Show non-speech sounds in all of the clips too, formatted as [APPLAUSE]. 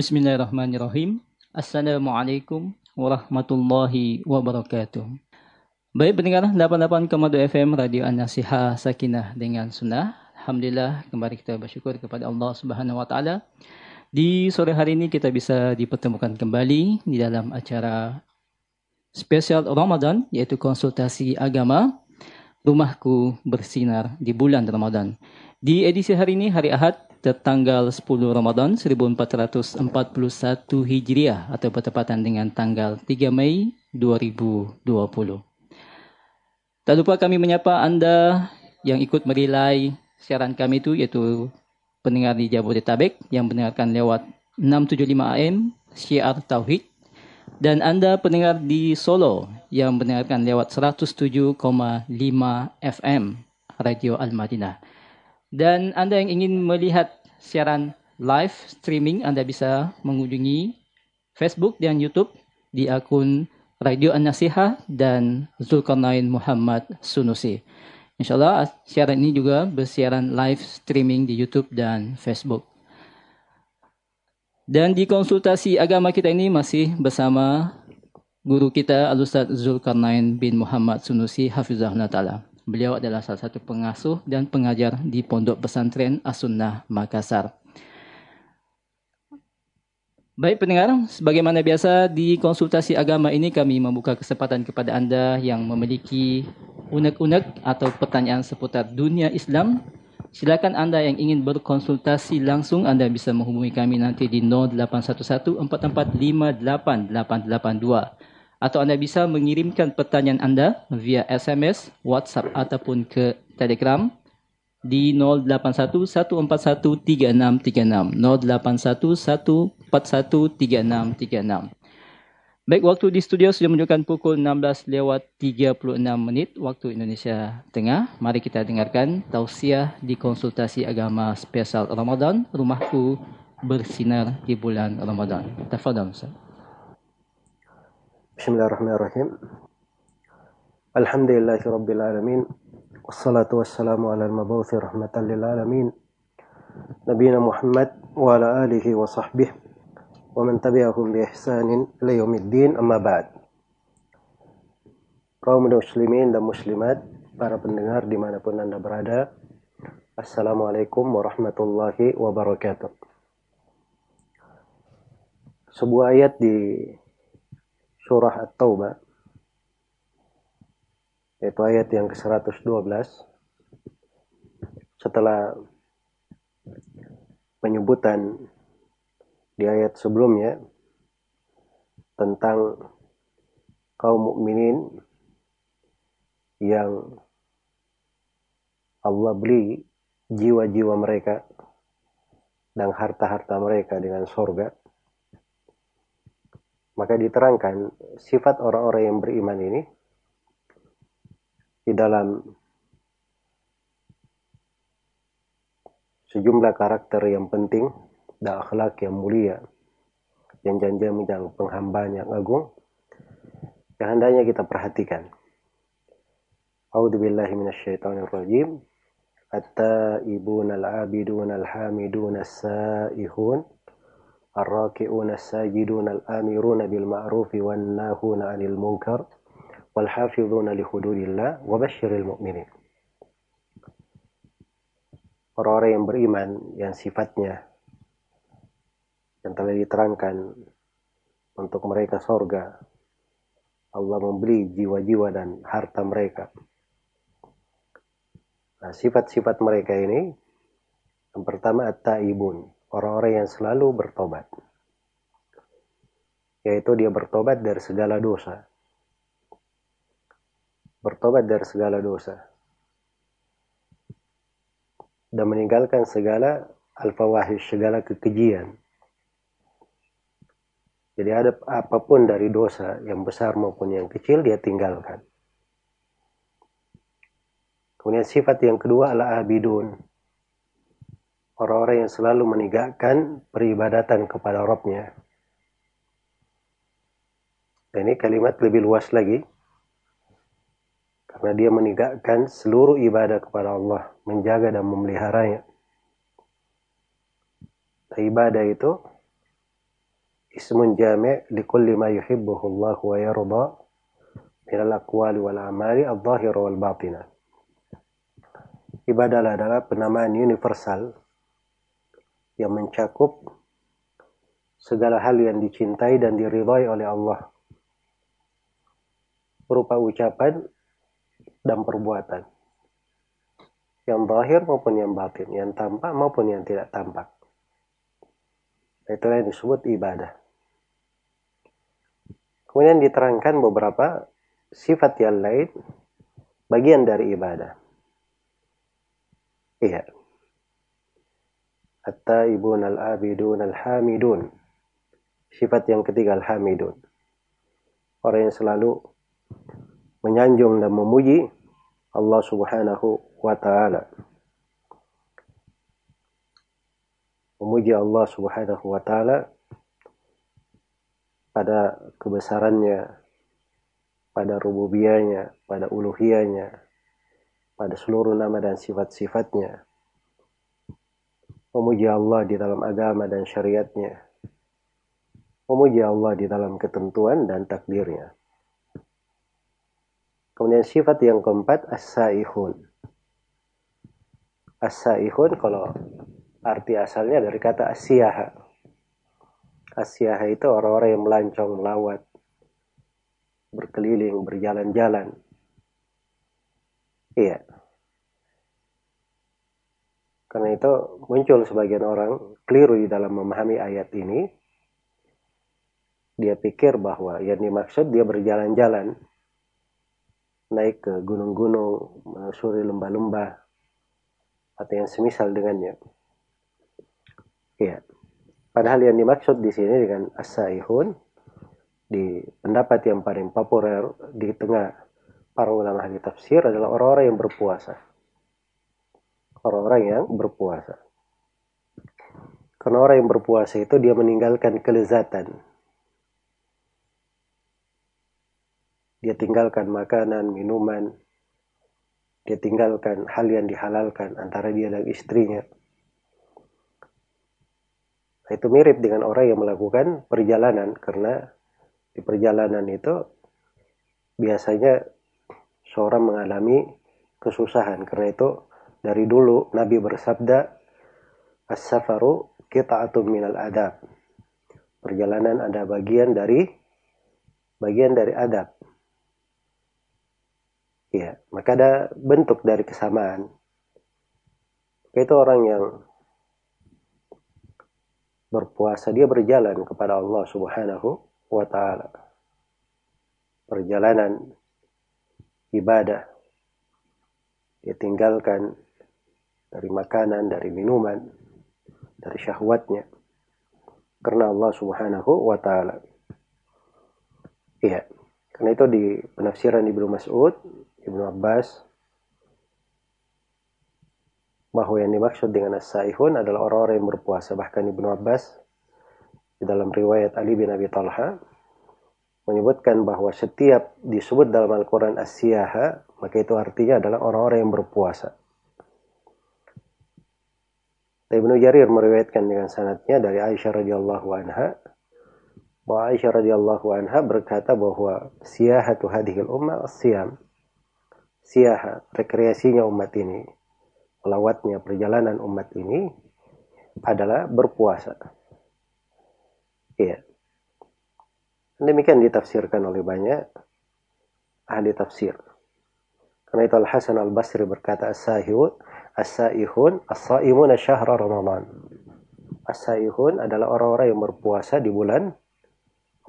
Bismillahirrahmanirrahim. Assalamualaikum warahmatullahi wabarakatuh. Baik pendengar 88,2 FM Radio An-Nasiha Sakinah dengan Sunnah. Alhamdulillah kembali kita bersyukur kepada Allah Subhanahu wa taala. Di sore hari ini kita bisa dipertemukan kembali di dalam acara spesial Ramadan yaitu konsultasi agama Rumahku Bersinar di bulan Ramadan. Di edisi hari ini hari Ahad tertanggal 10 Ramadan 1441 Hijriah atau bertepatan dengan tanggal 3 Mei 2020. Tak lupa kami menyapa anda yang ikut merilai siaran kami itu yaitu pendengar di Jabodetabek yang mendengarkan lewat 675 AM Syiar Tauhid dan anda pendengar di Solo yang mendengarkan lewat 107,5 FM Radio Al-Madinah. Dan Anda yang ingin melihat siaran live streaming, Anda bisa mengunjungi Facebook dan YouTube di akun Radio An-Nasiha dan Zulkarnain Muhammad Sunusi. InsyaAllah siaran ini juga bersiaran live streaming di YouTube dan Facebook. Dan di konsultasi agama kita ini masih bersama guru kita Al-Ustaz Zulkarnain bin Muhammad Sunusi Hafizahullah Ta'ala. Beliau adalah salah satu pengasuh dan pengajar di Pondok Pesantren As-Sunnah Makassar. Baik pendengar, sebagaimana biasa di konsultasi agama ini kami membuka kesempatan kepada Anda yang memiliki unek-unek atau pertanyaan seputar dunia Islam. Silakan Anda yang ingin berkonsultasi langsung Anda bisa menghubungi kami nanti di 0811 4458 882 atau anda bisa mengirimkan pertanyaan anda via SMS, WhatsApp ataupun ke Telegram di 0811413636 0811413636. Baik, waktu di studio sudah menunjukkan pukul 16 lewat 36 menit waktu Indonesia Tengah. Mari kita dengarkan tausiah di konsultasi agama spesial Ramadan, Rumahku Bersinar di bulan Ramadan. Tafadhal Ustaz. Bismillahirrahmanirrahim. Alhamdulillahi rabbil alamin. Wassalatu wassalamu ala al-mabawthi rahmatan lil alamin. Muhammad wa ala alihi wa sahbihi wa man tabi'ahum bi ihsanin ila yaumiddin amma ba'd. Kaum muslimin dan muslimat, para pendengar di mana pun Anda berada, Assalamualaikum warahmatullahi wabarakatuh. Sebuah ayat di surah At-Taubah. Yaitu ayat yang ke-112 setelah penyebutan di ayat sebelumnya tentang kaum mukminin yang Allah beli jiwa-jiwa mereka dan harta-harta mereka dengan sorga maka diterangkan sifat orang-orang yang beriman ini di dalam sejumlah karakter yang penting dan akhlak yang mulia yang janji yang penghambaan yang agung yang hendaknya kita perhatikan. A'udzu billahi minasyaitonir rajim. At-taibun al-abidun al-hamidun as-saihun الراكعون الساجدون الآمرون بالمعروف والناهون عن المنكر والحافظون لحدود الله وبشر المؤمنين orang-orang yang beriman yang sifatnya yang telah diterangkan untuk mereka sorga Allah membeli jiwa-jiwa dan harta mereka nah sifat-sifat mereka ini yang pertama at-taibun orang-orang yang selalu bertobat. Yaitu dia bertobat dari segala dosa. Bertobat dari segala dosa. Dan meninggalkan segala al-fawahish, segala kekejian. Jadi ada apa pun dari dosa yang besar maupun yang kecil dia tinggalkan. Kemudian sifat yang kedua adalah abidun orang-orang yang selalu menegakkan peribadatan kepada Rabbnya. Dan ini kalimat lebih luas lagi. Karena dia menegakkan seluruh ibadah kepada Allah. Menjaga dan memeliharanya. Ibadah itu ismun jami' likulli ma yuhibbuhu Allah wa yarda min al-aqwali wal amali al-zahira wal batinah. Ibadah adalah penamaan universal yang mencakup segala hal yang dicintai dan diridhai oleh Allah berupa ucapan dan perbuatan yang zahir maupun yang batin, yang tampak maupun yang tidak tampak. Itulah yang disebut ibadah. Kemudian diterangkan beberapa sifat yang lain bagian dari ibadah. Iya. At-taibun al-abidun al-hamidun. Sifat yang ketiga al-hamidun. Orang yang selalu menyanjung dan memuji Allah Subhanahu wa taala. Memuji Allah Subhanahu wa taala pada kebesarannya, pada rububiyahnya, pada uluhiyahnya, pada seluruh nama dan sifat-sifatnya. Memuji Allah di dalam agama dan syariatnya. Memuji Allah di dalam ketentuan dan takdirnya. Kemudian sifat yang keempat as-saihun. As-saihun kalau arti asalnya dari kata asyaha. Asyaha itu orang-orang yang melancong, melawat, berkeliling, berjalan-jalan. Iya. Karena itu muncul sebagian orang keliru di dalam memahami ayat ini. Dia pikir bahwa yang dimaksud dia berjalan-jalan naik ke gunung-gunung, menyusuri lembah-lembah, atau yang semisal dengannya. Ya. Padahal yang dimaksud di sini dengan asaihun di pendapat yang paling populer di tengah para ulama ahli tafsir adalah orang-orang yang berpuasa. Orang-orang yang berpuasa. Karena orang yang berpuasa itu dia meninggalkan kelezatan, Dia tinggalkan makanan, minuman. Dia tinggalkan hal yang dihalalkan antara dia dan istrinya. Nah, itu mirip dengan orang yang melakukan perjalanan karena di perjalanan itu biasanya seorang mengalami kesusahan. Karena itu dari dulu Nabi bersabda as-safaru qita'atun minal adab. Perjalanan ada bagian dari bagian dari adab. Ya, maka ada bentuk dari kesamaan. Itu orang yang berpuasa, dia berjalan kepada Allah Subhanahu wa taala. Perjalanan ibadah. Dia tinggalkan dari makanan, dari minuman, dari syahwatnya. Karena Allah Subhanahu wa taala. Iya. Karena itu di penafsiran Ibnu Mas'ud Ibnu Abbas bahwa yang dimaksud dengan as-saihun adalah orang-orang yang berpuasa. Bahkan Ibnu Abbas di dalam riwayat Ali bin Abi Talha menyebutkan bahwa setiap disebut dalam Al-Quran as-siyaha, maka itu artinya adalah orang-orang yang berpuasa. Ibnu Jarir meriwayatkan dengan sanatnya dari Aisyah radhiyallahu anha bahwa Aisyah radhiyallahu anha berkata bahwa siyahatu hadhil ummah as-siyam siaha, rekreasinya umat ini, melawatnya perjalanan umat ini adalah berpuasa. Iya. Demikian ditafsirkan oleh banyak ahli tafsir. Karena itu Al-Hasan Al-Basri berkata as-sahihun as-saihun as-saimuna syahra Ramadan. As-saihun adalah orang-orang yang berpuasa di bulan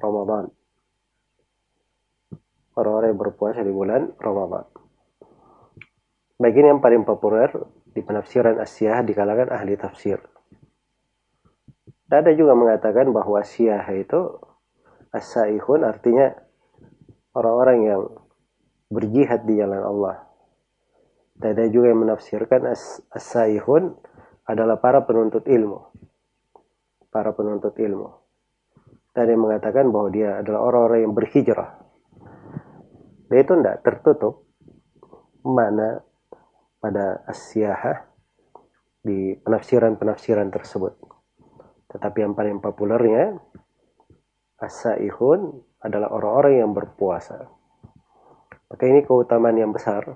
Ramadan. Orang-orang yang berpuasa di bulan Ramadan. Bagian yang paling populer di penafsiran Asyah di kalangan ahli tafsir. Ada juga mengatakan bahwa Asyah itu as-saihun artinya orang-orang yang berjihad di jalan Allah. Dan ada juga yang menafsirkan as-saihun adalah para penuntut ilmu. Para penuntut ilmu. Dan yang mengatakan bahwa dia adalah orang-orang yang berhijrah. Dan itu tidak tertutup mana pada asyahah di penafsiran-penafsiran tersebut. Tetapi yang paling populernya As-saihun adalah orang-orang yang berpuasa. Maka ini keutamaan yang besar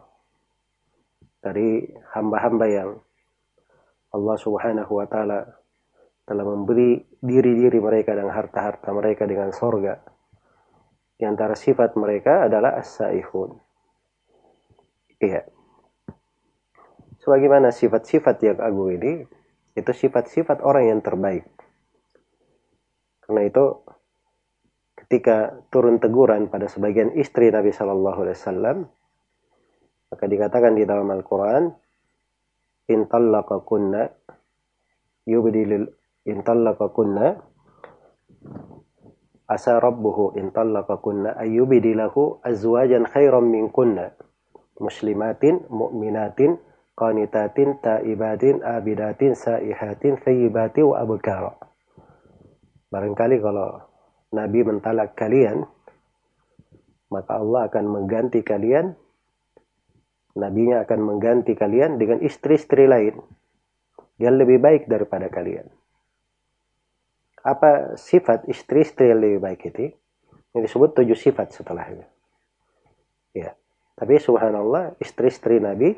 dari hamba-hamba yang Allah Subhanahu wa taala telah memberi diri-diri mereka dan harta-harta mereka dengan sorga. Di antara sifat mereka adalah as-saihun. Iya. Sebagaimana sifat-sifat yang agung ini, itu sifat-sifat orang yang terbaik. Karena itu ketika turun teguran pada sebagian istri Nabi Shallallahu Alaihi Wasallam, maka dikatakan di dalam Al-Quran, intallaqakunna yubdilil intallaqakunna asa rabbuhu intallaqakunna ayyubidilahu azwajan khairan minkunna muslimatin mu'minatin qanitatin taibatin abidatin saihatin thayyibati wa abkara. Barangkali kalau Nabi mentalak kalian maka Allah akan mengganti kalian Nabinya akan mengganti kalian dengan istri-istri lain yang lebih baik daripada kalian. Apa sifat istri-istri yang lebih baik itu? Yang disebut tujuh sifat setelahnya. Ya. Tapi subhanallah istri-istri Nabi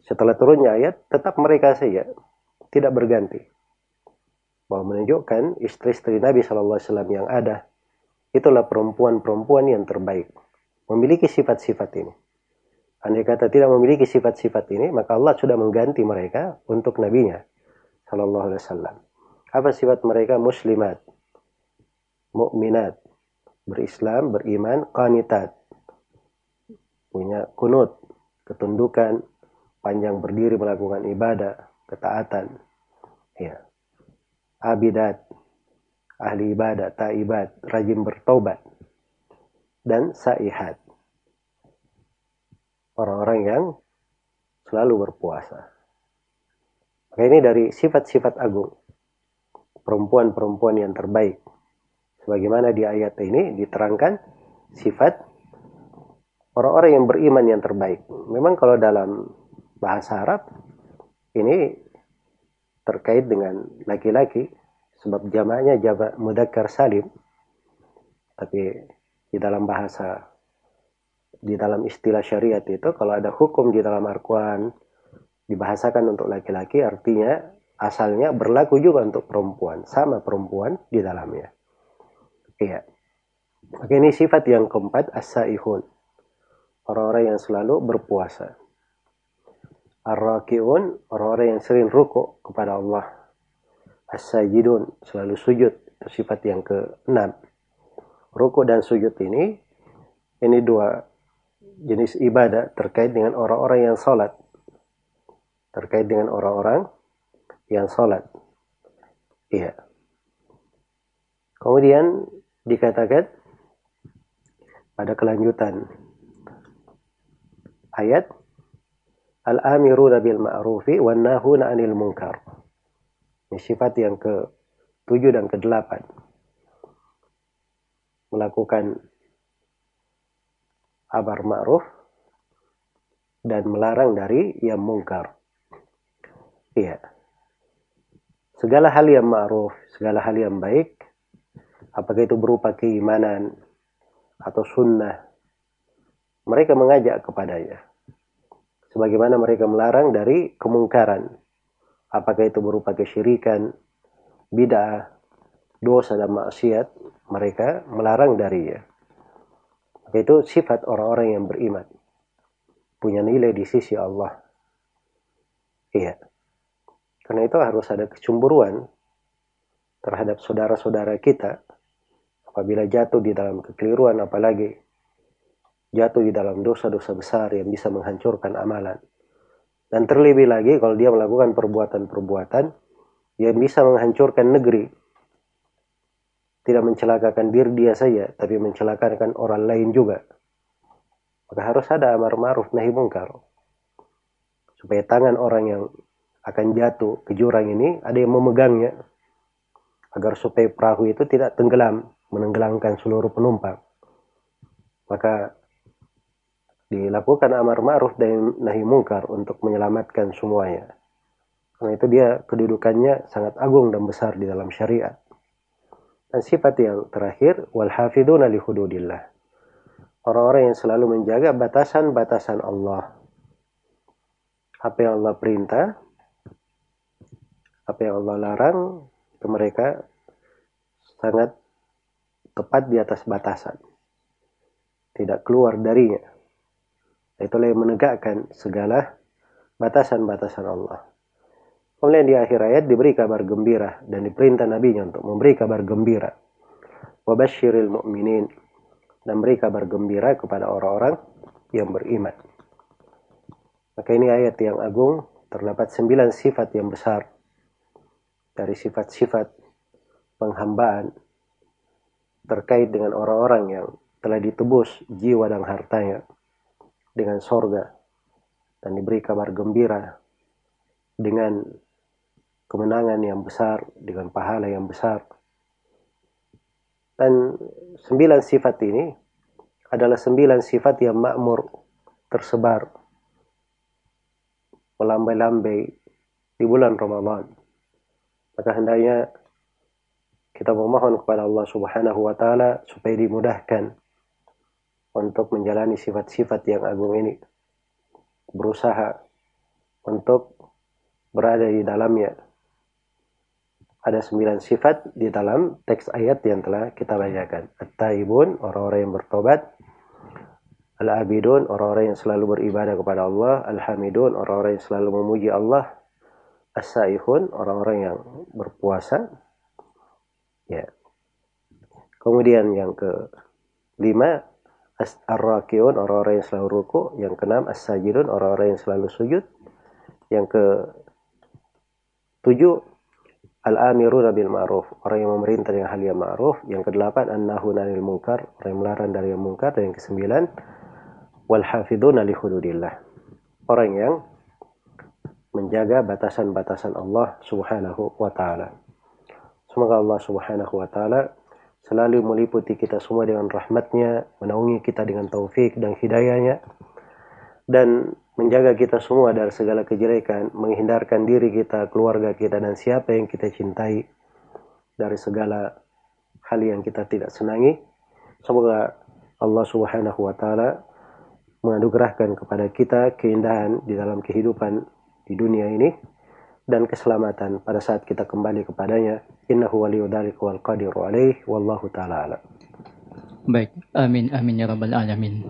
setelah turunnya ayat tetap mereka saja tidak berganti. Bahwa menunjukkan istri-istri Nabi SAW yang ada itulah perempuan-perempuan yang terbaik memiliki sifat-sifat ini. Andai kata tidak memiliki sifat-sifat ini, maka Allah sudah mengganti mereka untuk nabinya sallallahu alaihi wasallam. Apa sifat mereka? Muslimat, mukminat, berislam, beriman, qanitat. Punya kunut, ketundukan, panjang berdiri melakukan ibadah, ketaatan. Ya. Abidat, ahli ibadah, taibat, rajin bertobat dan saihat. Orang-orang yang selalu berpuasa. Maka ini dari sifat-sifat agung. Perempuan-perempuan yang terbaik. Sebagaimana di ayat ini diterangkan sifat orang-orang yang beriman yang terbaik. Memang kalau dalam bahasa Arab ini terkait dengan laki-laki sebab jamaknya jamak mudakar salim. Tapi di dalam bahasa di dalam istilah syariat itu kalau ada hukum di dalam Al-Quran dibahasakan untuk laki-laki artinya asalnya berlaku juga untuk perempuan sama perempuan di dalamnya. Iya. Maka ini sifat yang keempat as-saihun. Orang-orang yang selalu berpuasa. Ar-rakiun orang-orang yang sering ruku kepada Allah. As-sajidun selalu sujud itu sifat yang keenam Ruku dan sujud ini, ini dua jenis ibadah terkait dengan orang-orang yang sholat. Terkait dengan orang-orang yang sholat. Iya. Kemudian dikatakan pada kelanjutan ayat Al-amiruna bil ma'rufi wan nahuna 'anil munkar. Ini sifat yang ke-7 dan ke-8 melakukan abar ma'ruf dan melarang dari yang mungkar. Iya. Segala hal yang ma'ruf, segala hal yang baik, apakah itu berupa keimanan atau sunnah, mereka mengajak kepadanya. Sebagaimana mereka melarang dari kemungkaran, apakah itu berupa kesyirikan, bid'ah, dosa dan maksiat, mereka melarang darinya. Itu sifat orang-orang yang beriman. Punya nilai di sisi Allah. Iya. Karena itu harus ada kecemburuan terhadap saudara-saudara kita apabila jatuh di dalam kekeliruan apalagi jatuh di dalam dosa-dosa besar yang bisa menghancurkan amalan. Dan terlebih lagi kalau dia melakukan perbuatan-perbuatan yang bisa menghancurkan negeri tidak mencelakakan diri dia saja, tapi mencelakakan orang lain juga. Maka harus ada amar ma'ruf nahi mungkar. Supaya tangan orang yang akan jatuh ke jurang ini ada yang memegangnya agar supaya perahu itu tidak tenggelam, menenggelamkan seluruh penumpang. Maka dilakukan amar ma'ruf dan nahi mungkar untuk menyelamatkan semuanya. Karena itu dia kedudukannya sangat agung dan besar di dalam syariat. Sifat yang terakhir, wal hafiduna li hududillah. Orang-orang yang selalu menjaga batasan-batasan Allah. Apa yang Allah perintah, apa yang Allah larang, itu mereka sangat tepat di atas batasan. Tidak keluar darinya. Itulah yang menegakkan segala batasan-batasan Allah. Kemudian di akhir ayat diberi kabar gembira dan diperintah nabinya untuk memberi kabar gembira. Wabashiril mu'minin dan beri kabar gembira kepada orang-orang yang beriman. Maka ini ayat yang agung, terdapat sembilan sifat yang besar dari sifat-sifat penghambaan terkait dengan orang-orang yang telah ditebus jiwa dan hartanya dengan sorga dan diberi kabar gembira dengan kemenangan yang besar, dengan pahala yang besar dan sembilan sifat ini adalah sembilan sifat yang makmur tersebar melambai-lambai di bulan Ramadan. Maka hendaknya kita memohon kepada Allah Subhanahu wa taala supaya dimudahkan untuk menjalani sifat-sifat yang agung ini. Berusaha untuk berada di dalamnya ada sembilan sifat di dalam teks ayat yang telah kita bacakan. At-taibun, orang-orang yang bertobat. Al-abidun, orang-orang yang selalu beribadah kepada Allah. Al-hamidun, orang-orang yang selalu memuji Allah. As-saihun, orang-orang yang berpuasa. Ya. Kemudian yang ke lima, Ar-rakiun, orang-orang yang selalu ruku. Yang keenam, As-sajidun, orang-orang yang selalu sujud. Yang ke tujuh, Al-amiruna bil ma'ruf, orang yang memerintah dengan hal yang ma'ruf. Yang kedelapan, an-nahuna lil munkar, orang yang melarang dari yang munkar. Dan yang kesembilan, wal hafidhuna li hududillah. Orang yang menjaga batasan-batasan Allah Subhanahu wa taala. Semoga Allah Subhanahu wa taala selalu meliputi kita semua dengan rahmatnya, menaungi kita dengan taufik dan hidayahnya, dan menjaga kita semua dari segala kejelekan, menghindarkan diri kita, keluarga kita, dan siapa yang kita cintai dari segala hal yang kita tidak senangi. Semoga Allah Subhanahu wa Ta'ala menganugerahkan kepada kita keindahan di dalam kehidupan di dunia ini dan keselamatan pada saat kita kembali kepadanya. Innahu waliyudzalika wal qadiru alaih wallahu taala Baik, amin amin ya rabbal alamin.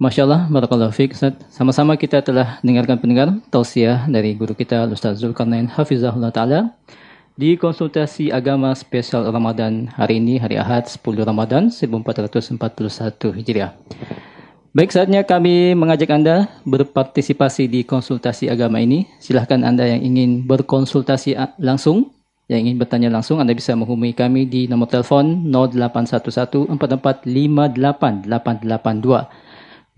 Masya Allah, Barakallahu Fik, Sama-sama kita telah dengarkan pendengar tausiah dari guru kita, Ustaz Zulkarnain Hafizahullah Ta'ala. Di konsultasi agama spesial Ramadan hari ini, hari Ahad 10 Ramadan 1441 Hijriah. Baik, saatnya kami mengajak Anda berpartisipasi di konsultasi agama ini. Silahkan Anda yang ingin berkonsultasi langsung, yang ingin bertanya langsung, Anda bisa menghubungi kami di nomor telepon 0811 44 882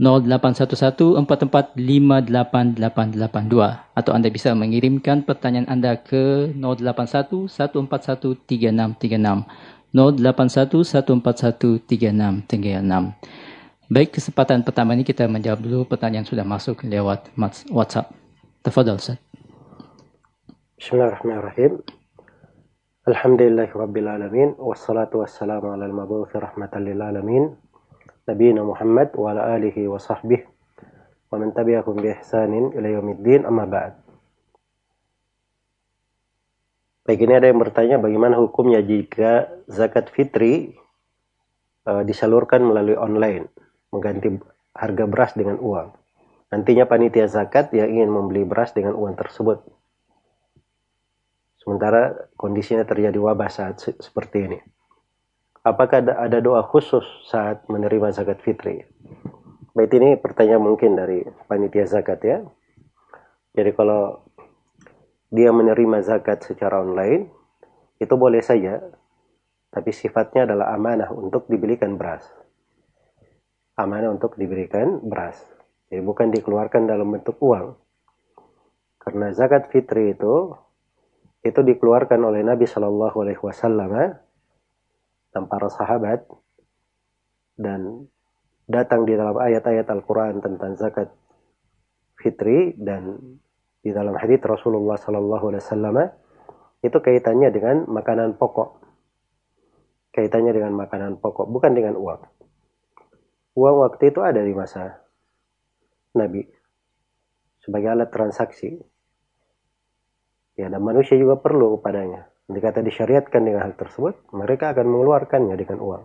0811-4458-8882 atau Anda bisa mengirimkan pertanyaan Anda ke 081-141-3636 081-141-3636 Baik, kesempatan pertama ini kita menjawab dulu pertanyaan sudah masuk lewat WhatsApp. Tafadhal Ustaz. Bismillahirrahmanirrahim. Alhamdulillahirrahmanirrahim. Wassalatu wassalamu ala al-mabuthi rahmatan lil alamin. نبينا محمد وعلى آله وصحبه ومن تبعهم بإحسان إلى يوم الدين أما بعد Baik ini ada yang bertanya bagaimana hukumnya jika zakat fitri uh, disalurkan melalui online mengganti harga beras dengan uang. Nantinya panitia zakat yang ingin membeli beras dengan uang tersebut. Sementara kondisinya terjadi wabah saat seperti ini apakah ada, doa khusus saat menerima zakat fitri? Baik ini pertanyaan mungkin dari panitia zakat ya. Jadi kalau dia menerima zakat secara online, itu boleh saja, tapi sifatnya adalah amanah untuk dibelikan beras. Amanah untuk diberikan beras. Jadi bukan dikeluarkan dalam bentuk uang. Karena zakat fitri itu itu dikeluarkan oleh Nabi Shallallahu Alaihi Wasallam dan para sahabat dan datang di dalam ayat-ayat Al-Quran tentang zakat fitri dan di dalam hadits Rasulullah Sallallahu Alaihi Wasallam itu kaitannya dengan makanan pokok. kaitannya dengan makanan pokok, bukan dengan uang. Uang waktu itu ada di masa Nabi sebagai alat transaksi. Ya, dan manusia juga perlu kepadanya. Jika kata disyariatkan dengan hal tersebut, mereka akan mengeluarkannya dengan uang.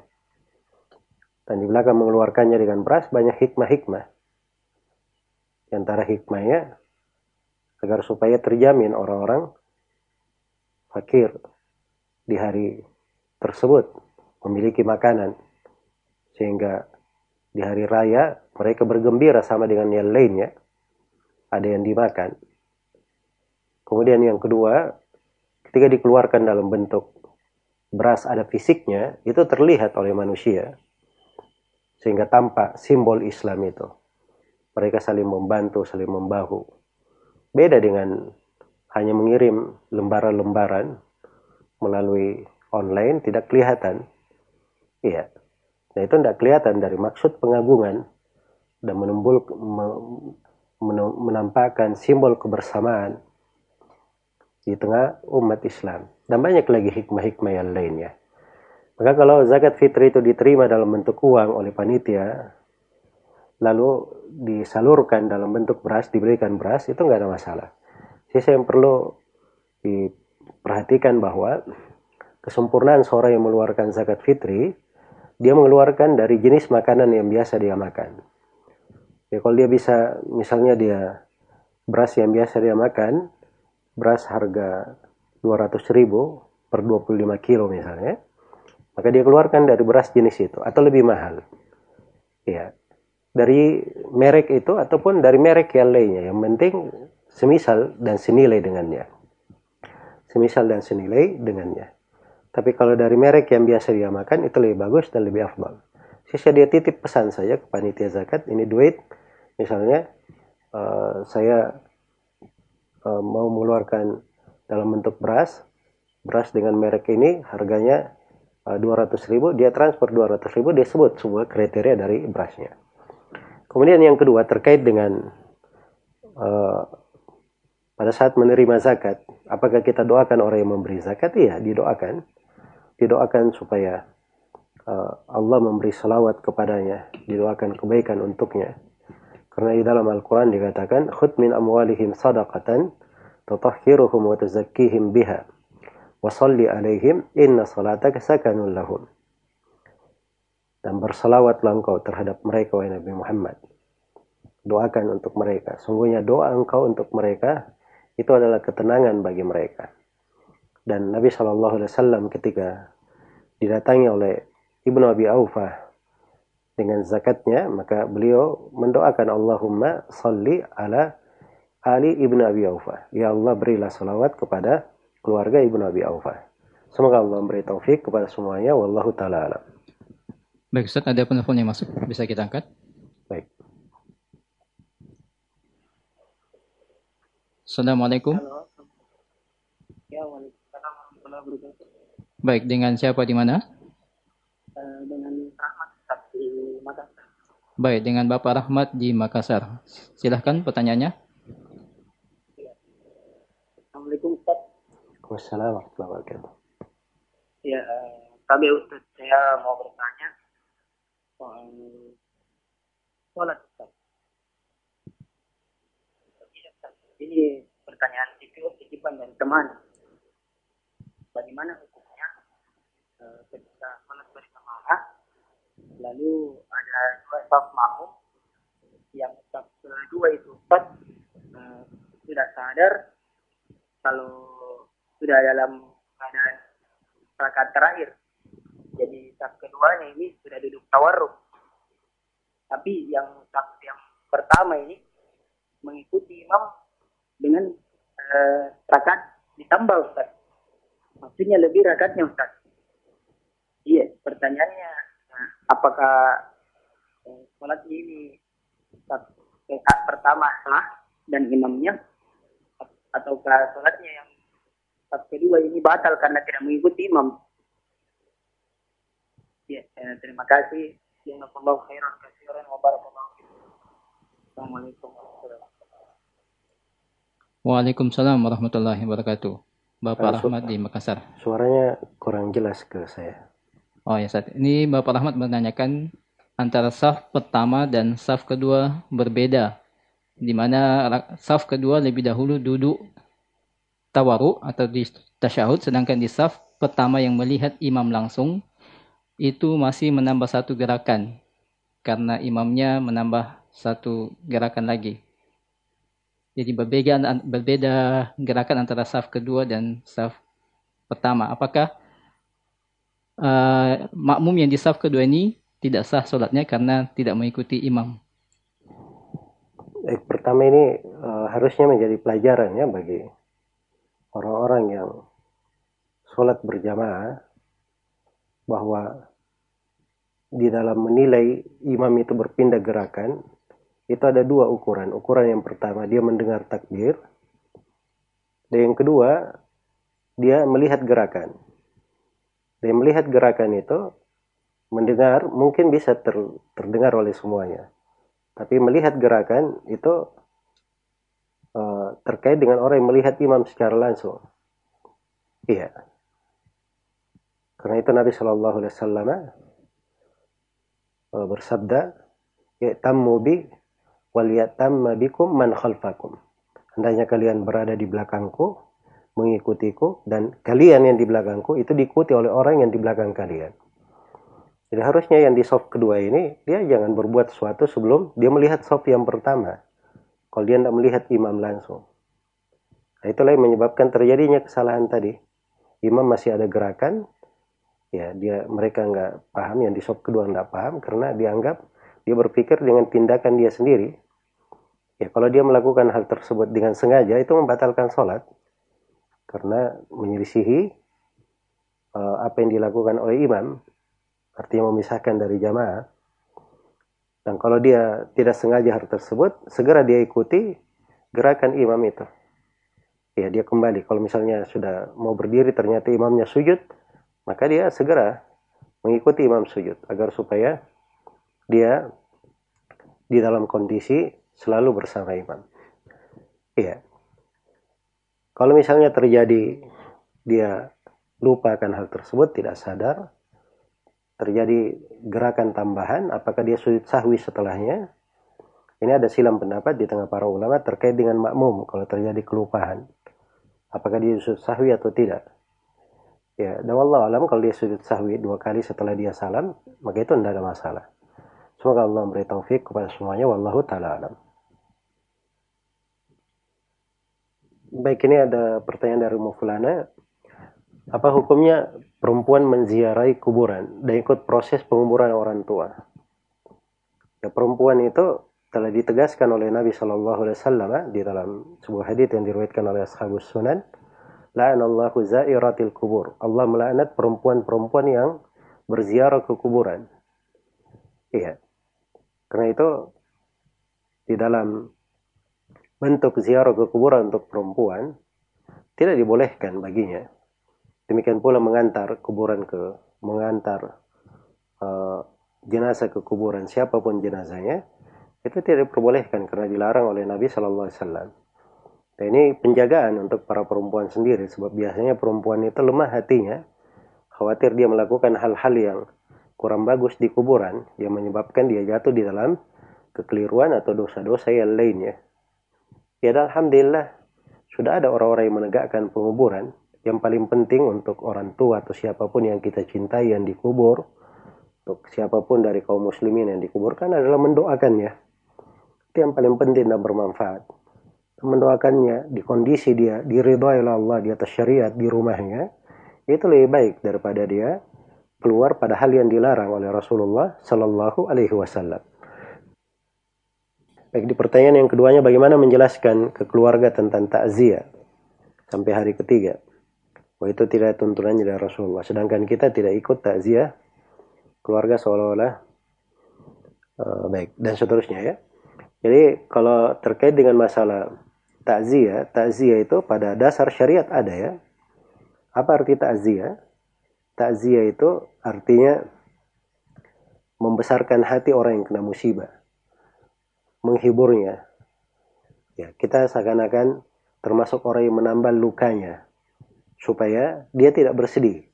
Dan di belakang mengeluarkannya dengan beras banyak hikmah-hikmah. Di antara hikmahnya agar supaya terjamin orang-orang fakir di hari tersebut memiliki makanan sehingga di hari raya mereka bergembira sama dengan yang lainnya ada yang dimakan kemudian yang kedua ketika dikeluarkan dalam bentuk beras ada fisiknya itu terlihat oleh manusia sehingga tampak simbol Islam itu mereka saling membantu saling membahu beda dengan hanya mengirim lembaran-lembaran melalui online tidak kelihatan. Iya. Nah itu tidak kelihatan dari maksud pengagungan dan menembul, menampakkan simbol kebersamaan di tengah umat Islam. Dan banyak lagi hikmah-hikmah yang lainnya. Maka kalau zakat fitri itu diterima dalam bentuk uang oleh panitia, lalu disalurkan dalam bentuk beras, diberikan beras, itu nggak ada masalah. Sisa yang perlu diperhatikan bahwa kesempurnaan seorang yang mengeluarkan zakat fitri, dia mengeluarkan dari jenis makanan yang biasa dia makan. Ya, kalau dia bisa, misalnya dia beras yang biasa dia makan, beras harga 200 ribu per 25 kilo misalnya, maka dia keluarkan dari beras jenis itu atau lebih mahal. Ya, dari merek itu ataupun dari merek yang lainnya. Yang penting semisal dan senilai dengannya. Semisal dan senilai dengannya. Tapi kalau dari merek yang biasa dia makan itu lebih bagus dan lebih afdal. Sisa dia titip pesan saja ke panitia zakat, ini duit, misalnya uh, saya uh, mau mengeluarkan dalam bentuk beras, beras dengan merek ini harganya eh, 200 ribu, dia transfer 200 ribu, dia sebut semua kriteria dari berasnya. Kemudian yang kedua terkait dengan uh, pada saat menerima zakat, apakah kita doakan orang yang memberi zakat? Iya, didoakan didoakan supaya Allah memberi salawat kepadanya, didoakan kebaikan untuknya. Karena di dalam Al-Quran dikatakan, Khud min amwalihim sadaqatan, tutahhiruhum wa tuzakkihim biha, wa salli alaihim, inna salataka sakanun lahum. Dan bersalawatlah engkau terhadap mereka, wahai Nabi Muhammad. Doakan untuk mereka. Sungguhnya doa engkau untuk mereka, itu adalah ketenangan bagi mereka. Dan Nabi Shallallahu Alaihi Wasallam ketika didatangi oleh Ibnu Abi Aufah dengan zakatnya, maka beliau mendoakan Allahumma salli ala Ali Ibnu Abi Aufah. Ya Allah berilah salawat kepada keluarga Ibnu Abi Aufah. Semoga Allah memberi taufik kepada semuanya. Wallahu ta'ala alam. Baik Ustaz, ada penelpon yang masuk. Bisa kita angkat? Baik. Assalamualaikum. Halo. Ya, Baik, dengan siapa di mana? Uh, dengan. Baik, dengan Bapak Rahmat di Makassar. Silahkan pertanyaannya. Ya. Assalamualaikum Ustaz. Waalaikumsalam warahmatullahi wabarakatuh. Ya, kami Ustaz, saya mau bertanya soal sholat Ustaz. Ini pertanyaan itu titipan dari teman bagaimana hukumnya e, ketika sholat berjamaah lalu ada dua saf makmum. Yang saf kedua itu Ustaz e, sudah sadar kalau sudah dalam keadaan rakaat terakhir. Jadi saf keduanya ini sudah duduk tawarruk. Tapi yang saf yang pertama ini mengikuti imam dengan e, rakaat ditambah Ustaz. Maksudnya lebih rakatnya Ustaz. Iya, pertanyaannya apakah sholat ini rakaat pertama sah dan imamnya ataukah sholatnya yang saat kedua ini batal karena tidak mengikuti imam. Ya, eh, terima kasih. Jazakallahu khairan katsiran wa barakallahu Assalamualaikum warahmatullahi wabarakatuh. Waalaikumsalam warahmatullahi wabarakatuh. Bapak Rahmat di Makassar. Suaranya kurang jelas ke saya. Oh ya, saat ini Bapak Rahmat menanyakan antara saf pertama dan saf kedua berbeda. Di mana saf kedua lebih dahulu duduk tawaru atau di tasyahud, sedangkan di saf pertama yang melihat imam langsung itu masih menambah satu gerakan karena imamnya menambah satu gerakan lagi. Jadi berbeda, berbeda gerakan antara saf kedua dan saf pertama. Apakah uh, makmum yang di saf kedua ini tidak sah solatnya karena tidak mengikuti imam. Eh, pertama ini uh, harusnya menjadi pelajaran ya bagi orang-orang yang sholat berjamaah bahwa di dalam menilai imam itu berpindah gerakan itu ada dua ukuran. Ukuran yang pertama dia mendengar takbir dan yang kedua dia melihat gerakan. Dia melihat gerakan itu, mendengar mungkin bisa ter, terdengar oleh semuanya. Tapi melihat gerakan itu uh, terkait dengan orang yang melihat imam secara langsung. Iya. Karena itu Nabi Shallallahu Alaihi Wasallam uh, bersabda, ya tammu bi wal yatamma bikum man khalfakum. Hendaknya kalian berada di belakangku mengikutiku dan kalian yang di belakangku itu diikuti oleh orang yang di belakang kalian. Jadi harusnya yang di soft kedua ini dia jangan berbuat sesuatu sebelum dia melihat soft yang pertama. Kalau dia tidak melihat imam langsung. Nah, itulah yang menyebabkan terjadinya kesalahan tadi. Imam masih ada gerakan, ya dia mereka nggak paham yang di soft kedua nggak paham karena dianggap dia berpikir dengan tindakan dia sendiri. Ya kalau dia melakukan hal tersebut dengan sengaja itu membatalkan sholat karena menyelisihi uh, apa yang dilakukan oleh imam artinya memisahkan dari jamaah dan kalau dia tidak sengaja hal tersebut segera dia ikuti gerakan imam itu ya dia kembali kalau misalnya sudah mau berdiri ternyata imamnya sujud maka dia segera mengikuti imam sujud agar supaya dia di dalam kondisi selalu bersama imam. Iya. Kalau misalnya terjadi dia lupa akan hal tersebut, tidak sadar, terjadi gerakan tambahan, apakah dia sujud sahwi setelahnya? Ini ada silam pendapat di tengah para ulama terkait dengan makmum kalau terjadi kelupaan. Apakah dia sujud sahwi atau tidak? Ya, dan Allah alam kalau dia sujud sahwi dua kali setelah dia salam, maka itu tidak ada masalah. Semoga Allah memberi taufik kepada semuanya. Wallahu ta'ala alam. Baik, ini ada pertanyaan dari Mufulana. Apa hukumnya perempuan menziarahi kuburan dan ikut proses penguburan orang tua? Ya, perempuan itu telah ditegaskan oleh Nabi Shallallahu Alaihi Wasallam eh, di dalam sebuah hadis yang diriwayatkan oleh Ashabus Sunan. La'anallahu zairatil kubur. Allah melaknat perempuan-perempuan yang berziarah ke kuburan. Iya. Karena itu di dalam bentuk ziarah ke kuburan untuk perempuan tidak dibolehkan baginya. Demikian pula mengantar kuburan ke mengantar uh, jenazah ke kuburan siapa pun jenazahnya itu tidak diperbolehkan karena dilarang oleh Nabi Shallallahu Alaihi Wasallam. Dan ini penjagaan untuk para perempuan sendiri sebab biasanya perempuan itu lemah hatinya, khawatir dia melakukan hal-hal yang kurang bagus di kuburan yang menyebabkan dia jatuh di dalam kekeliruan atau dosa-dosa yang lainnya. Ya Alhamdulillah sudah ada orang-orang yang menegakkan penguburan. Yang paling penting untuk orang tua atau siapa pun yang kita cintai yang dikubur untuk siapa pun dari kaum muslimin yang dikuburkan adalah mendoakannya. Itu yang paling penting dan bermanfaat. Mendoakannya di kondisi dia diridhoi oleh Allah di atas syariat di rumahnya itu lebih baik daripada dia keluar pada hal yang dilarang oleh Rasulullah Shallallahu Alaihi Wasallam. Baik di pertanyaan yang keduanya bagaimana menjelaskan ke keluarga tentang takziah sampai hari ketiga. Wah itu tidak tuntunannya dari Rasulullah. Sedangkan kita tidak ikut takziah keluarga seolah-olah uh, baik dan seterusnya ya. Jadi kalau terkait dengan masalah takziah, takziah itu pada dasar syariat ada ya. Apa arti takziah? Takziah itu artinya membesarkan hati orang yang kena musibah menghiburnya. Ya, kita seakan-akan termasuk orang yang menambah lukanya supaya dia tidak bersedih.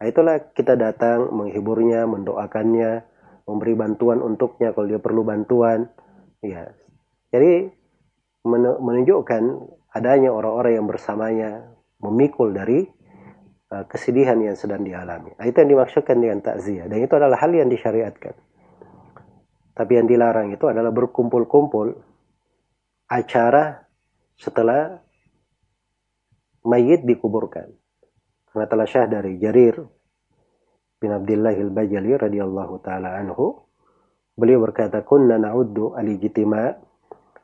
Nah, itulah kita datang menghiburnya, mendoakannya, memberi bantuan untuknya kalau dia perlu bantuan. Ya. Jadi menunjukkan adanya orang-orang yang bersamanya memikul dari uh, kesedihan yang sedang dialami. Nah, itu yang dimaksudkan dengan takziah dan itu adalah hal yang disyariatkan. Tapi yang dilarang itu adalah berkumpul-kumpul acara setelah mayit dikuburkan. Karena telah syah dari Jarir bin Abdullah al-Bajali radhiyallahu taala anhu, beliau berkata, "Kunna na'uddu al-ijtima'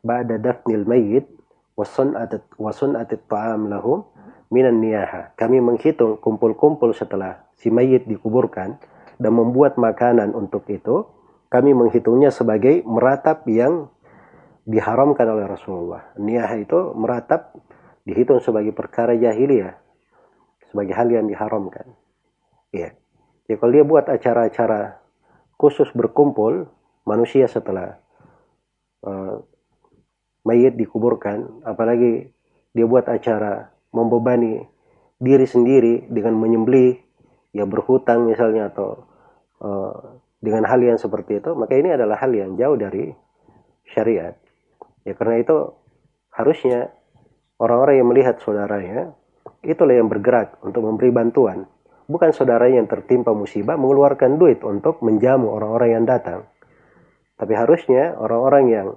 ba'da dafnil mayyit wa sun'at at-ta'am lahum minan niyaha." Kami menghitung kumpul-kumpul setelah si mayit dikuburkan dan membuat makanan untuk itu, kami menghitungnya sebagai meratap yang diharamkan oleh Rasulullah. Niyah itu meratap dihitung sebagai perkara jahiliyah sebagai hal yang diharamkan. Ya. Ya kalau dia buat acara-acara khusus berkumpul manusia setelah uh, mayit dikuburkan, apalagi dia buat acara membebani diri sendiri dengan menyembelih, ya berhutang misalnya atau uh, dengan hal yang seperti itu, maka ini adalah hal yang jauh dari syariat. Ya karena itu harusnya orang-orang yang melihat saudaranya itulah yang bergerak untuk memberi bantuan. Bukan saudara yang tertimpa musibah mengeluarkan duit untuk menjamu orang-orang yang datang. Tapi harusnya orang-orang yang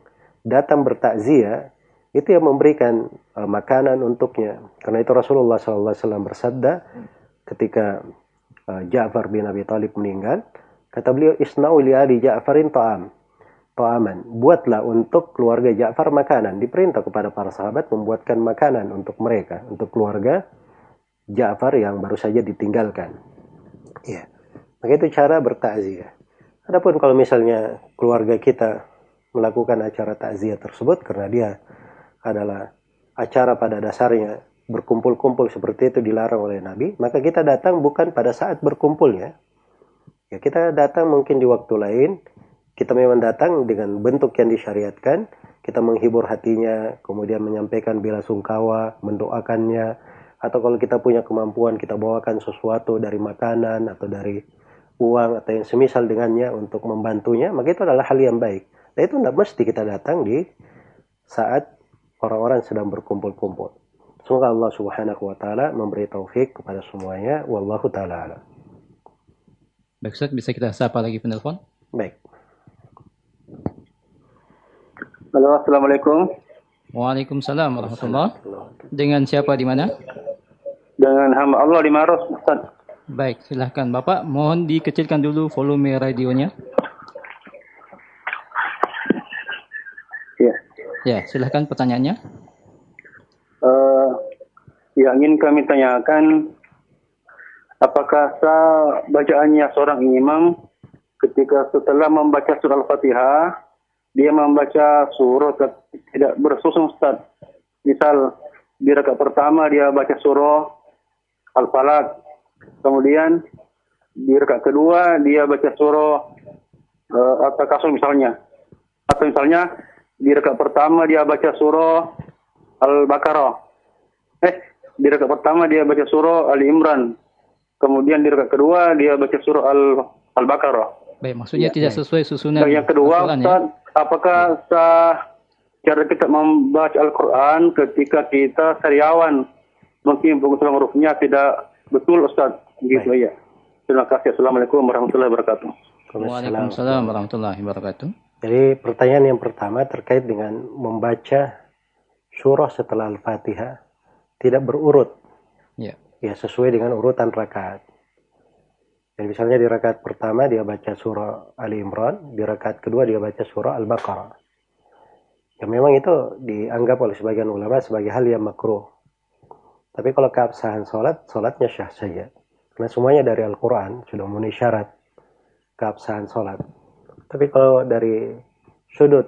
datang bertakziah itu yang memberikan uh, makanan untuknya. Karena itu Rasulullah SAW bersabda ketika uh, Ja'far bin Abi Talib meninggal, kata beliau isna'u li ali Ja'farin ta'am. Ta'aman. Buatlah untuk keluarga Ja'far makanan. Diperintah kepada para sahabat membuatkan makanan untuk mereka, untuk keluarga Ja'far yang baru saja ditinggalkan. Ya. Maka itu cara bertakziah. Adapun kalau misalnya keluarga kita melakukan acara takziah tersebut karena dia adalah acara pada dasarnya berkumpul-kumpul seperti itu dilarang oleh Nabi, maka kita datang bukan pada saat berkumpulnya. Ya, kita datang mungkin di waktu lain, kita memang datang dengan bentuk yang disyariatkan, kita menghibur hatinya, kemudian menyampaikan bela sungkawa, mendoakannya, atau kalau kita punya kemampuan kita bawakan sesuatu dari makanan atau dari uang atau yang semisal dengannya untuk membantunya maka itu adalah hal yang baik. Dan itu tidak mesti kita datang di saat orang-orang sedang berkumpul-kumpul. Semoga Allah subhanahu wa ta'ala memberi taufik kepada semuanya. Wallahu ta'ala baik Ustaz bisa kita sapa lagi penelpon baik Halo, Assalamualaikum. Waalaikumsalam warahmatullahi Dengan siapa di mana? dengan hamba Allah di Maros, Ustaz. Baik, silahkan Bapak. Mohon dikecilkan dulu volume radionya. Ya. Ya, silahkan pertanyaannya. Uh, yang ingin kami tanyakan, apakah sah bacaannya seorang imam ketika setelah membaca surah Al-Fatihah, dia membaca surah tidak bersusun Ustaz. Misal, di rakaat pertama dia baca surah Al-Falaq. Kemudian di rakaat kedua dia baca surah uh, At-Takasur misalnya. Atau misalnya di rakaat pertama dia baca surah Al-Baqarah. Eh, di rakaat pertama dia baca surah Ali Imran. Kemudian di rakaat kedua dia baca surah Al-Baqarah. Baik, maksudnya ya, tidak sesuai susunan. Dan yang kedua, ya? Ustaz, ya? apakah sah cara kita membaca Al-Quran ketika kita sariawan mungkin pengusulan hurufnya tidak betul Ustaz. Gitu Baik. ya. Terima kasih. Assalamualaikum warahmatullahi wabarakatuh. Waalaikumsalam warahmatullahi wabarakatuh. Jadi pertanyaan yang pertama terkait dengan membaca surah setelah Al-Fatihah tidak berurut. Ya. Ya sesuai dengan urutan rakaat. Dan misalnya di rakaat pertama dia baca surah Ali Imran, di rakaat kedua dia baca surah Al-Baqarah. Ya memang itu dianggap oleh sebagian ulama sebagai hal yang makruh. Tapi kalau keabsahan sholat, sholatnya syah saja. Karena semuanya dari Al-Quran sudah memenuhi syarat keabsahan sholat. Tapi kalau dari sudut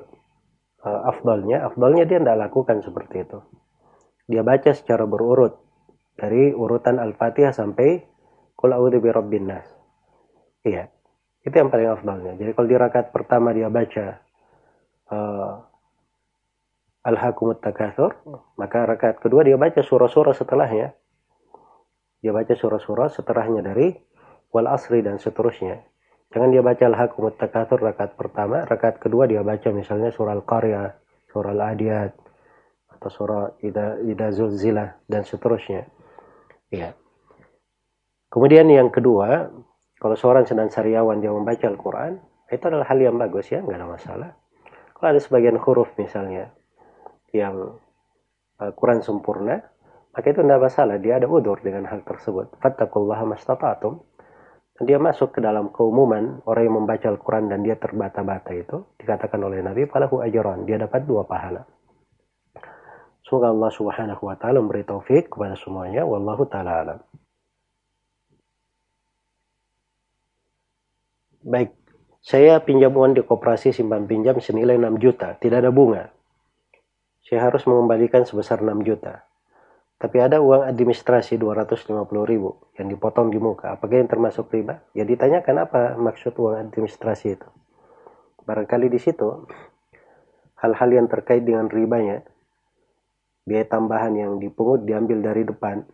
uh, afdalnya, afdalnya dia tidak lakukan seperti itu. Dia baca secara berurut dari urutan Al-Fatihah sampai Qul a'udzu. Iya. Itu yang paling afdalnya. Jadi kalau di rakaat pertama dia baca uh, Al-Hakumut Takathur, maka rakaat kedua dia baca surah-surah setelahnya. Dia baca surah-surah setelahnya dari wal asri dan seterusnya. Jangan dia baca al-hakumut takatsur rakaat pertama, rakaat kedua dia baca misalnya surah al-qaryah, surah al-adiyat atau surah ida ida zulzilah dan seterusnya. Ya. Kemudian yang kedua, kalau seorang sedang sariawan dia membaca Al-Quran, itu adalah hal yang bagus ya, nggak ada masalah. Kalau ada sebagian huruf misalnya yang uh, kurang sempurna, maka itu tidak masalah. Dia ada udur dengan hal tersebut. Fattakullaha mastata'atum. Dia masuk ke dalam keumuman orang yang membaca Al-Quran dan dia terbata-bata itu. Dikatakan oleh Nabi, falahu ajaran. Dia dapat dua pahala. Semoga Allah subhanahu wa ta'ala memberi taufik kepada semuanya. Wallahu ta'ala alam. Baik, saya pinjam uang di koperasi simpan pinjam senilai 6 juta, tidak ada bunga. Saya harus mengembalikan sebesar 6 juta. Tapi ada uang administrasi 250 ribu yang dipotong di muka. Apakah yang termasuk riba? Ya ditanyakan apa maksud uang administrasi itu. Barangkali di situ hal-hal yang terkait dengan ribanya, biaya tambahan yang dipungut diambil dari depan.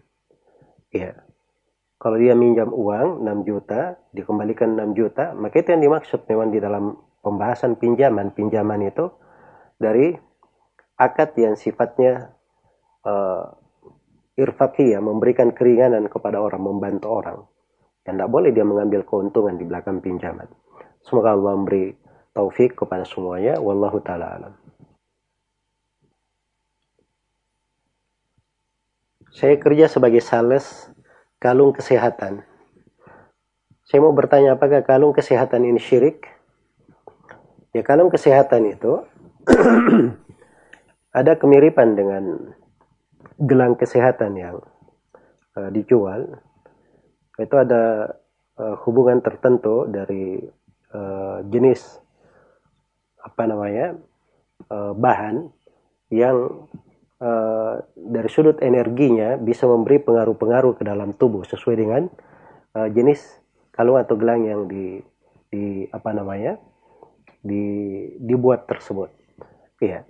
Ya, kalau dia minjam uang 6 juta, dikembalikan 6 juta, maka itu yang dimaksud memang di dalam pembahasan pinjaman. Pinjaman itu dari akad yang sifatnya uh, irfaqiyah, memberikan keringanan kepada orang, membantu orang. Dan tidak boleh dia mengambil keuntungan di belakang pinjaman. Semoga Allah memberi taufik kepada semuanya. Wallahu ta'ala alam. Saya kerja sebagai sales kalung kesehatan. Saya mau bertanya apakah kalung kesehatan ini syirik? Ya kalung kesehatan itu [CLEARS THROAT] ada kemiripan dengan gelang kesehatan yang uh, dijual itu ada uh, hubungan tertentu dari uh, jenis apa namanya uh, bahan yang uh, dari sudut energinya bisa memberi pengaruh-pengaruh ke dalam tubuh sesuai dengan uh, jenis kalung atau gelang yang di, di apa namanya di, dibuat tersebut. Iya.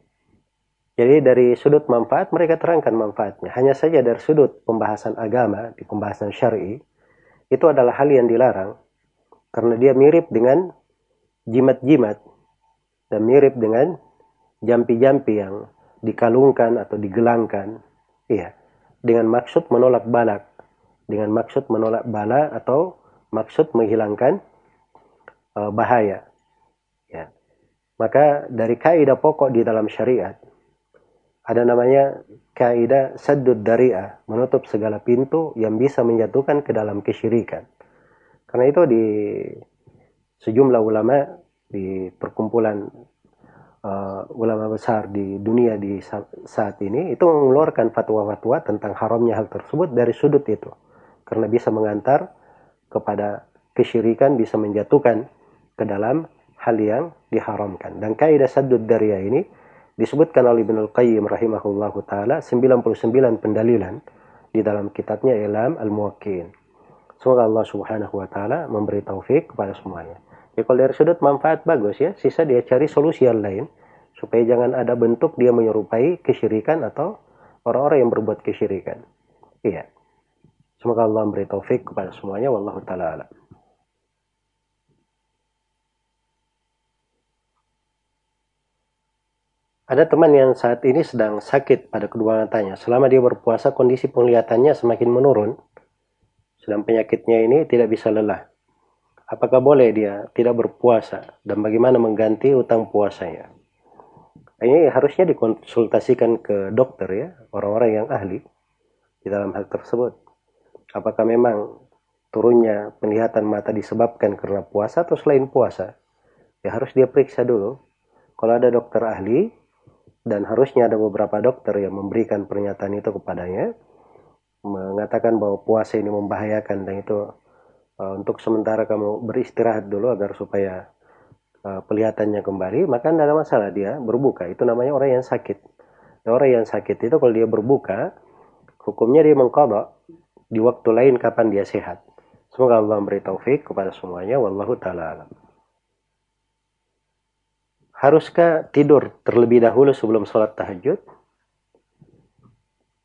Jadi dari sudut manfaat mereka terangkan manfaatnya. Hanya saja dari sudut pembahasan agama di pembahasan syar'i itu adalah hal yang dilarang karena dia mirip dengan jimat-jimat dan mirip dengan jampi-jampi yang dikalungkan atau digelangkan. Iya, dengan maksud menolak balak, dengan maksud menolak bala atau maksud menghilangkan uh, bahaya. Ya. Maka dari kaidah pokok di dalam syariat ada namanya kaidah saddud dari'ah, menutup segala pintu yang bisa menjatuhkan ke dalam kesyirikan. Karena itu di sejumlah ulama di perkumpulan uh, ulama besar di dunia di saat ini itu mengeluarkan fatwa-fatwa tentang haramnya hal tersebut dari sudut itu. Karena bisa mengantar kepada kesyirikan, bisa menjatuhkan ke dalam hal yang diharamkan. Dan kaidah saddud dari'ah ini disebutkan oleh Ibnu Qayyim rahimahullahu taala 99 pendalilan di dalam kitabnya Ilam Al-Muwakkin. Semoga Allah Subhanahu wa taala memberi taufik kepada semuanya. Ya kalau dari sudut manfaat bagus ya, sisa dia cari solusi yang lain supaya jangan ada bentuk dia menyerupai kesyirikan atau orang-orang yang berbuat kesyirikan. Iya. Semoga Allah memberi taufik kepada semuanya wallahu taala alam. Ada teman yang saat ini sedang sakit pada kedua matanya. Selama dia berpuasa, kondisi penglihatannya semakin menurun. Sedang penyakitnya ini tidak bisa lelah. Apakah boleh dia tidak berpuasa? Dan bagaimana mengganti utang puasanya? Ini harusnya dikonsultasikan ke dokter ya, orang-orang yang ahli di dalam hal tersebut. Apakah memang turunnya penglihatan mata disebabkan karena puasa atau selain puasa? Ya harus dia periksa dulu. Kalau ada dokter ahli, dan harusnya ada beberapa dokter yang memberikan pernyataan itu kepadanya mengatakan bahwa puasa ini membahayakan dan itu uh, untuk sementara kamu beristirahat dulu agar supaya uh, pelihatannya kembali maka tidak ada masalah dia berbuka. Itu namanya orang yang sakit. Dan orang yang sakit itu kalau dia berbuka hukumnya dia mengkodok di waktu lain kapan dia sehat. Semoga Allah memberi taufik kepada semuanya. Wallahu taala alam. Haruskah tidur terlebih dahulu sebelum sholat tahajud?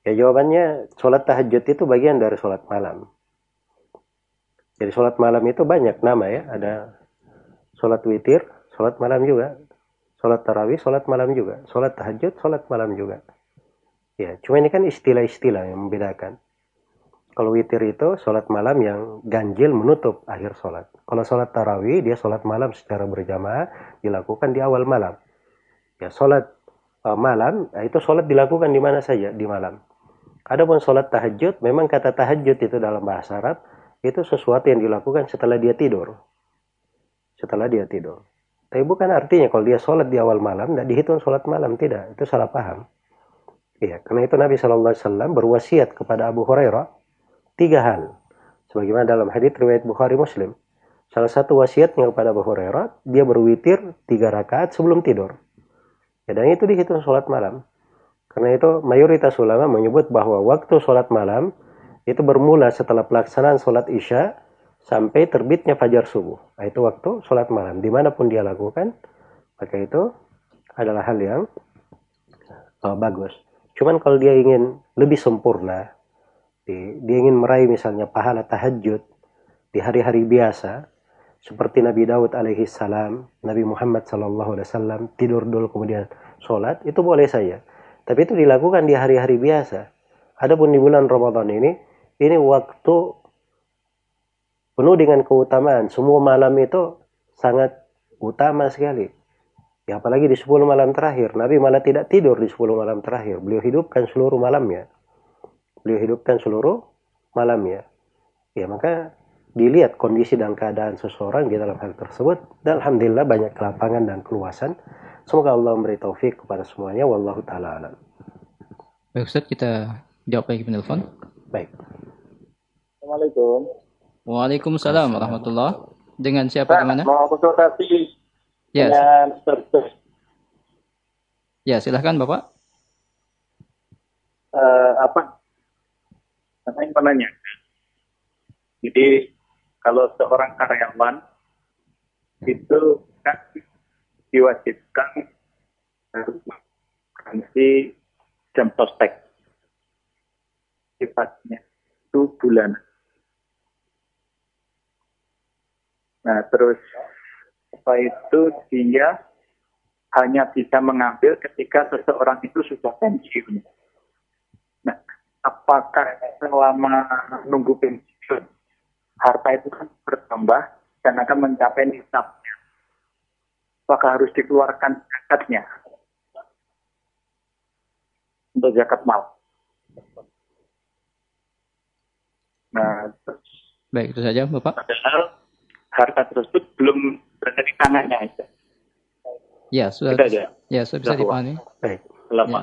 Ya jawabannya sholat tahajud itu bagian dari sholat malam. Jadi sholat malam itu banyak nama ya. Ada sholat witir, sholat malam juga. Sholat tarawih, sholat malam juga. Sholat tahajud, sholat malam juga. Ya, cuma ini kan istilah-istilah yang membedakan. Kalau witir itu sholat malam yang ganjil menutup akhir sholat. Kalau sholat tarawih, dia sholat malam secara berjamaah dilakukan di awal malam. Ya, sholat uh, malam, nah itu sholat dilakukan di mana saja, di malam. Adapun sholat tahajud, memang kata tahajud itu dalam bahasa Arab, itu sesuatu yang dilakukan setelah dia tidur. Setelah dia tidur. Tapi bukan artinya kalau dia sholat di awal malam, tidak dihitung sholat malam. Tidak, itu salah paham. Iya, karena itu Nabi SAW berwasiat kepada Abu Hurairah tiga hal. Sebagaimana dalam hadis riwayat Bukhari Muslim. Salah satu wasiatnya kepada Abu Hurairah, dia berwitir tiga rakaat sebelum tidur. Ya, dan itu dihitung sholat malam. Karena itu mayoritas ulama menyebut bahwa waktu sholat malam itu bermula setelah pelaksanaan sholat isya sampai terbitnya fajar subuh. Nah, itu waktu sholat malam. Di mana pun dia lakukan, maka itu adalah hal yang uh, bagus. Cuman kalau dia ingin lebih sempurna, dia ingin meraih misalnya pahala tahajud di hari-hari biasa seperti Nabi Daud alaihi salam, Nabi Muhammad sallallahu alaihi wasallam tidur dulu kemudian sholat itu boleh saja. Tapi itu dilakukan di hari-hari biasa. Adapun di bulan Ramadan ini ini waktu penuh dengan keutamaan. Semua malam itu sangat utama sekali. Ya apalagi di 10 malam terakhir. Nabi malah tidak tidur di 10 malam terakhir. Beliau hidupkan seluruh malamnya beliau hidupkan seluruh malamnya. Ya maka dilihat kondisi dan keadaan seseorang di dalam hal tersebut. Dan Alhamdulillah banyak kelapangan dan keluasan. Semoga Allah memberi taufik kepada semuanya. Wallahu ta'ala alam. Baik Ustaz, kita jawab lagi penelpon. Baik. Assalamualaikum. Waalaikumsalam warahmatullah. Dengan siapa di mana? Mau konsultasi Ya, dengan Ustaz. ya silahkan Bapak. Eh, apa saya ingin menanyakan. Jadi kalau seorang karyawan itu kan diwajibkan harus mengganti jam sostek sifatnya itu bulanan. Nah terus apa itu dia hanya bisa mengambil ketika seseorang itu sudah pensiun. Nah, apakah selama nunggu pensiun harta itu kan bertambah dan akan mencapai nisabnya? Apakah harus dikeluarkan zakatnya untuk zakat mal? Nah, terus Baik, itu saja Bapak. padahal harta tersebut belum berada di tangannya. Ya, sudah Kita aja. Ya, sudah bisa Sudah dipahami. Baik. Lama. Ya.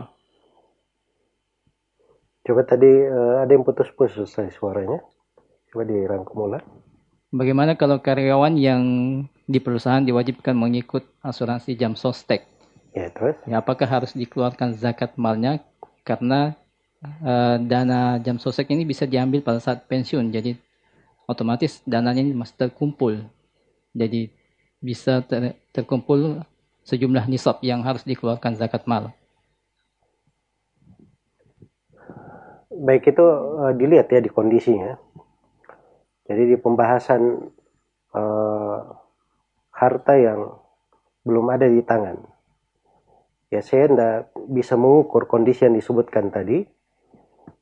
Coba tadi eh, ada yang putus-putus saya suaranya. Coba dirangkum ulang. Bagaimana kalau karyawan yang di perusahaan diwajibkan mengikut asuransi jam sostek? Ya terus. Ya, apakah harus dikeluarkan zakat malnya karena eh, dana jam sostek ini bisa diambil pada saat pensiun, jadi otomatis dananya ini masih terkumpul, jadi bisa ter- terkumpul sejumlah nisab yang harus dikeluarkan zakat mal. Baik itu eh, dilihat ya di kondisinya. Jadi di pembahasan eh, harta yang belum ada di tangan. Ya saya tidak bisa mengukur kondisi yang disebutkan tadi.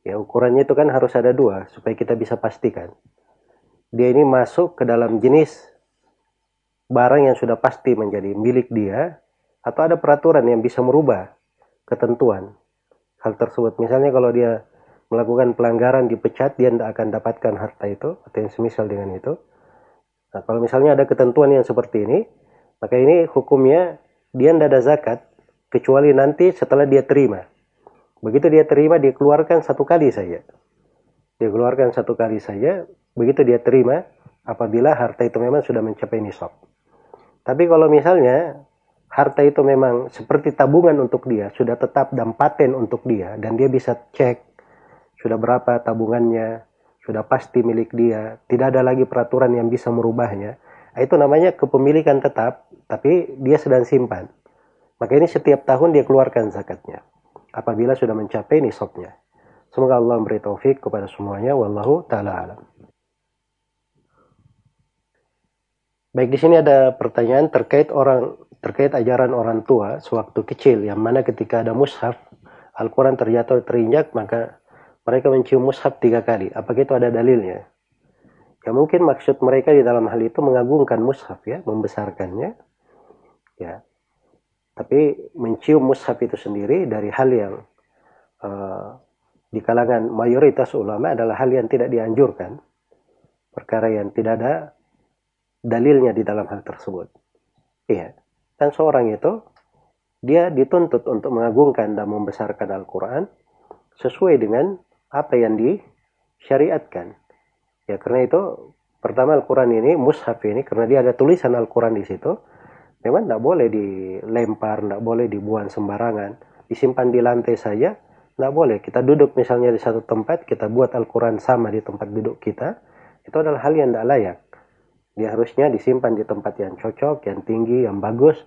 Ya ukurannya itu kan harus ada dua supaya kita bisa pastikan. Dia ini masuk ke dalam jenis barang yang sudah pasti menjadi milik dia atau ada peraturan yang bisa merubah ketentuan hal tersebut. Misalnya kalau dia melakukan pelanggaran dipecat dia tidak akan dapatkan harta itu atau yang semisal dengan itu. Nah, kalau misalnya ada ketentuan yang seperti ini, maka ini hukumnya dia tidak ada zakat kecuali nanti setelah dia terima. Begitu dia terima dia keluarkan satu kali saja. Dia keluarkan satu kali saja, begitu dia terima apabila harta itu memang sudah mencapai nisab. Tapi kalau misalnya harta itu memang seperti tabungan untuk dia, sudah tetap dan paten untuk dia dan dia bisa cek sudah berapa tabungannya, sudah pasti milik dia, tidak ada lagi peraturan yang bisa merubahnya. Itu namanya kepemilikan tetap, tapi dia sedang simpan. Maka ini setiap tahun dia keluarkan zakatnya. Apabila sudah mencapai nisabnya. Semoga Allah memberi taufik kepada semuanya. Wallahu ta'ala alam. Baik di sini ada pertanyaan terkait orang terkait ajaran orang tua sewaktu kecil yang mana ketika ada mushaf Al-Quran terjatuh terinjak maka mereka mencium mushaf tiga kali. Apakah itu ada dalilnya? Ya mungkin maksud mereka di dalam hal itu mengagungkan mushaf ya, membesarkannya. Ya. Tapi mencium mushaf itu sendiri dari hal yang uh, di kalangan mayoritas ulama adalah hal yang tidak dianjurkan. Perkara yang tidak ada dalilnya di dalam hal tersebut. Iya. Dan seorang itu dia dituntut untuk mengagungkan dan membesarkan Al-Quran sesuai dengan apa yang disyariatkan. Ya karena itu pertama Al-Quran ini mushaf ini karena dia ada tulisan Al-Quran di situ memang tidak boleh dilempar, tidak boleh dibuang sembarangan, disimpan di lantai saja, tidak boleh. Kita duduk misalnya di satu tempat, kita buat Al-Quran sama di tempat duduk kita, itu adalah hal yang tidak layak. Dia harusnya disimpan di tempat yang cocok, yang tinggi, yang bagus.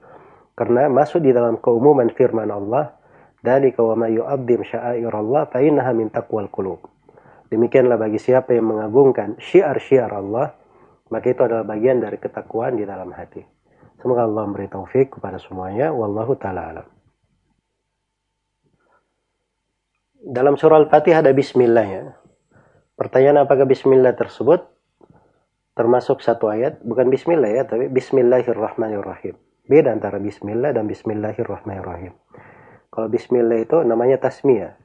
Karena masuk di dalam keumuman firman Allah, dari wa ma yu'adzim sya'air Allah fa innaha min taqwal qulub. Demikianlah bagi siapa yang mengagungkan syiar-syiar Allah, maka itu adalah bagian dari ketakwaan di dalam hati. Semoga Allah memberi taufik kepada semuanya. Wallahu ta'ala alam. Dalam surah Al-Fatihah ada bismillah ya. Pertanyaan apakah bismillah tersebut termasuk satu ayat, bukan bismillah ya, tapi bismillahirrahmanirrahim. Beda antara bismillah dan bismillahirrahmanirrahim. Kalau bismillah itu namanya tasmiyah.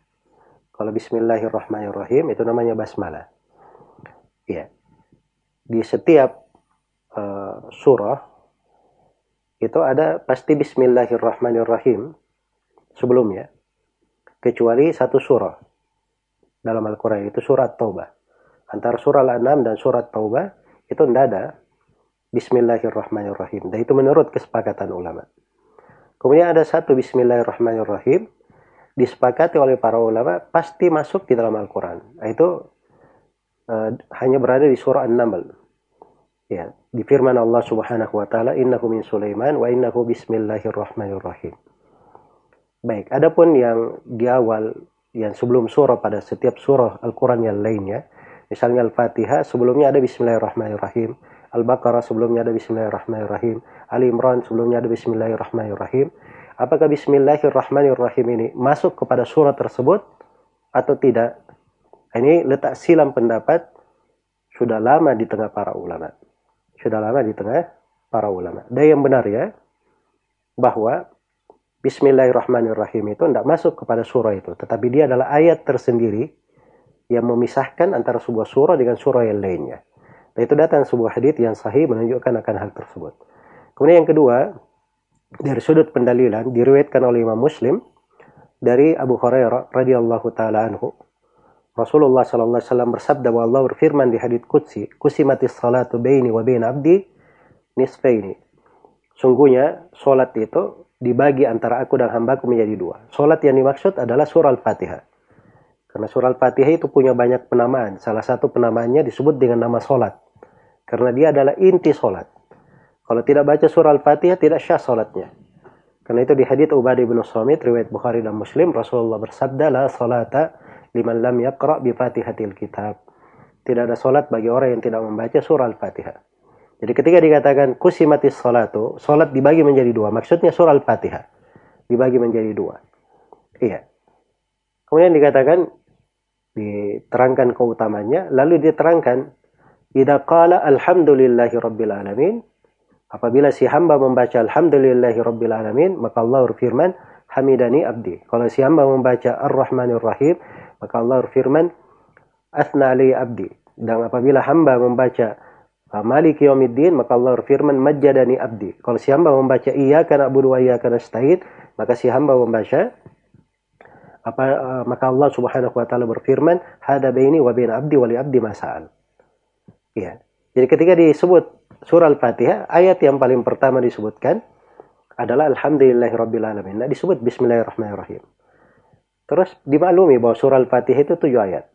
Kalau bismillahirrahmanirrahim itu namanya basmalah. Ya. Di setiap uh, surah itu ada pasti bismillahirrahmanirrahim sebelumnya. Kecuali satu surah dalam Al-Quran itu surat Taubah. Antara surah Al-An'am dan surat Taubah itu tidak ada Bismillahirrahmanirrahim. Dan itu menurut kesepakatan ulama. Kemudian ada satu Bismillahirrahmanirrahim disepakati oleh para ulama pasti masuk di dalam Al-Quran. Nah, itu uh, hanya berada di surah An-Naml. Ya, di firman Allah Subhanahu wa taala, "Innahu min Sulaiman wa innahu bismillahirrahmanirrahim." Baik, adapun yang di awal yang sebelum surah pada setiap surah Al-Quran yang lainnya, Misalnya Al-Fatihah sebelumnya ada Bismillahirrahmanirrahim. Al-Baqarah sebelumnya ada Bismillahirrahmanirrahim. Ali Imran sebelumnya ada Bismillahirrahmanirrahim. Apakah Bismillahirrahmanirrahim ini masuk kepada surat tersebut atau tidak? Ini letak silam pendapat sudah lama di tengah para ulama. Sudah lama di tengah para ulama. Dan yang benar ya, bahwa Bismillahirrahmanirrahim itu tidak masuk kepada surah itu. Tetapi dia adalah ayat tersendiri yang memisahkan antara sebuah surah dengan surah yang lainnya. Dan itu datang sebuah hadis yang sahih menunjukkan akan hal tersebut. Kemudian yang kedua, dari sudut pendalilan diriwayatkan oleh Imam Muslim dari Abu Hurairah radhiyallahu taala anhu. Rasulullah sallallahu alaihi wasallam bersabda bahwa Allah berfirman di hadits qudsi, "Kusimatis salatu baini wa baina abdi nisfaini." Sungguhnya solat itu dibagi antara aku dan hambaku menjadi dua. Solat yang dimaksud adalah surah Al-Fatihah. Karena surah Al-Fatihah itu punya banyak penamaan. Salah satu penamaannya disebut dengan nama solat. Karena dia adalah inti solat. Kalau tidak baca surah Al-Fatihah tidak syah solatnya. Karena itu di hadits Ubadah bin Samit riwayat Bukhari dan Muslim Rasulullah bersabda la salata liman lam yaqra bi Fatihatil kitab. Tidak ada solat bagi orang yang tidak membaca surah Al-Fatihah. Jadi ketika dikatakan kusimatis salatu, solat dibagi menjadi dua. Maksudnya surah Al-Fatihah dibagi menjadi dua. Iya. Kemudian dikatakan diterangkan keutamanya lalu diterangkan idza qala alhamdulillahi rabbil alamin apabila si hamba membaca alhamdulillahi rabbil alamin maka Allah berfirman hamidani abdi kalau si hamba membaca ar-rahmanir rahim maka Allah berfirman asna ali abdi dan apabila hamba membaca Maliki yaumiddin maka Allah berfirman majjadani abdi. Kalau si hamba membaca iyyaka na'budu wa iyyaka nasta'in maka si hamba membaca apa uh, maka Allah Subhanahu wa taala berfirman hada baini wa bain abdi wa li abdi masal ya jadi ketika disebut surah al-fatihah ayat yang paling pertama disebutkan adalah alhamdulillahirabbil alamin. Nah disebut bismillahirrahmanirrahim. Terus dimaklumi bahwa surah al-fatihah itu tujuh ayat.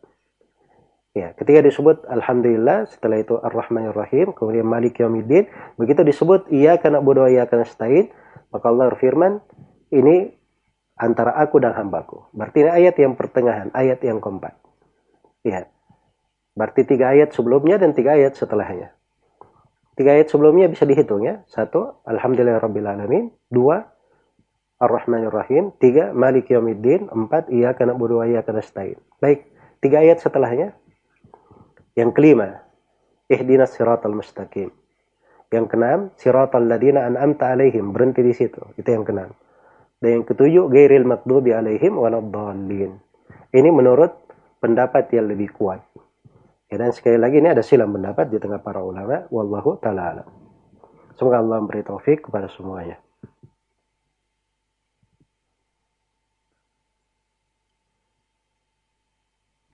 Ya, ketika disebut Alhamdulillah, setelah itu Ar-Rahmanir-Rahim, kemudian Malik Yawmiddin, begitu disebut Iya karena bodoh iya karena maka Allah berfirman, ini antara aku dan hambaku. Berarti ini ayat yang pertengahan, ayat yang keempat. Ya. Berarti tiga ayat sebelumnya dan tiga ayat setelahnya. Tiga ayat sebelumnya bisa dihitung ya. Satu, Alhamdulillah Rabbil Alamin. Dua, Ar-Rahmanir Rahim. Tiga, Malik Yawmiddin. Empat, Iya kena wa iya kena stain. Baik, tiga ayat setelahnya. Yang kelima, Ihdinas siratal mustaqim. Yang keenam, siratal ladina an'amta alaihim. Berhenti di situ. Itu yang keenam. Dan yang ketujuh, gairil makdubi alaihim waladdallin. Ini menurut pendapat yang lebih kuat. Ya, dan sekali lagi ini ada silam pendapat di tengah para ulama. Wallahu ta'ala. Semoga Allah memberi taufik kepada semuanya.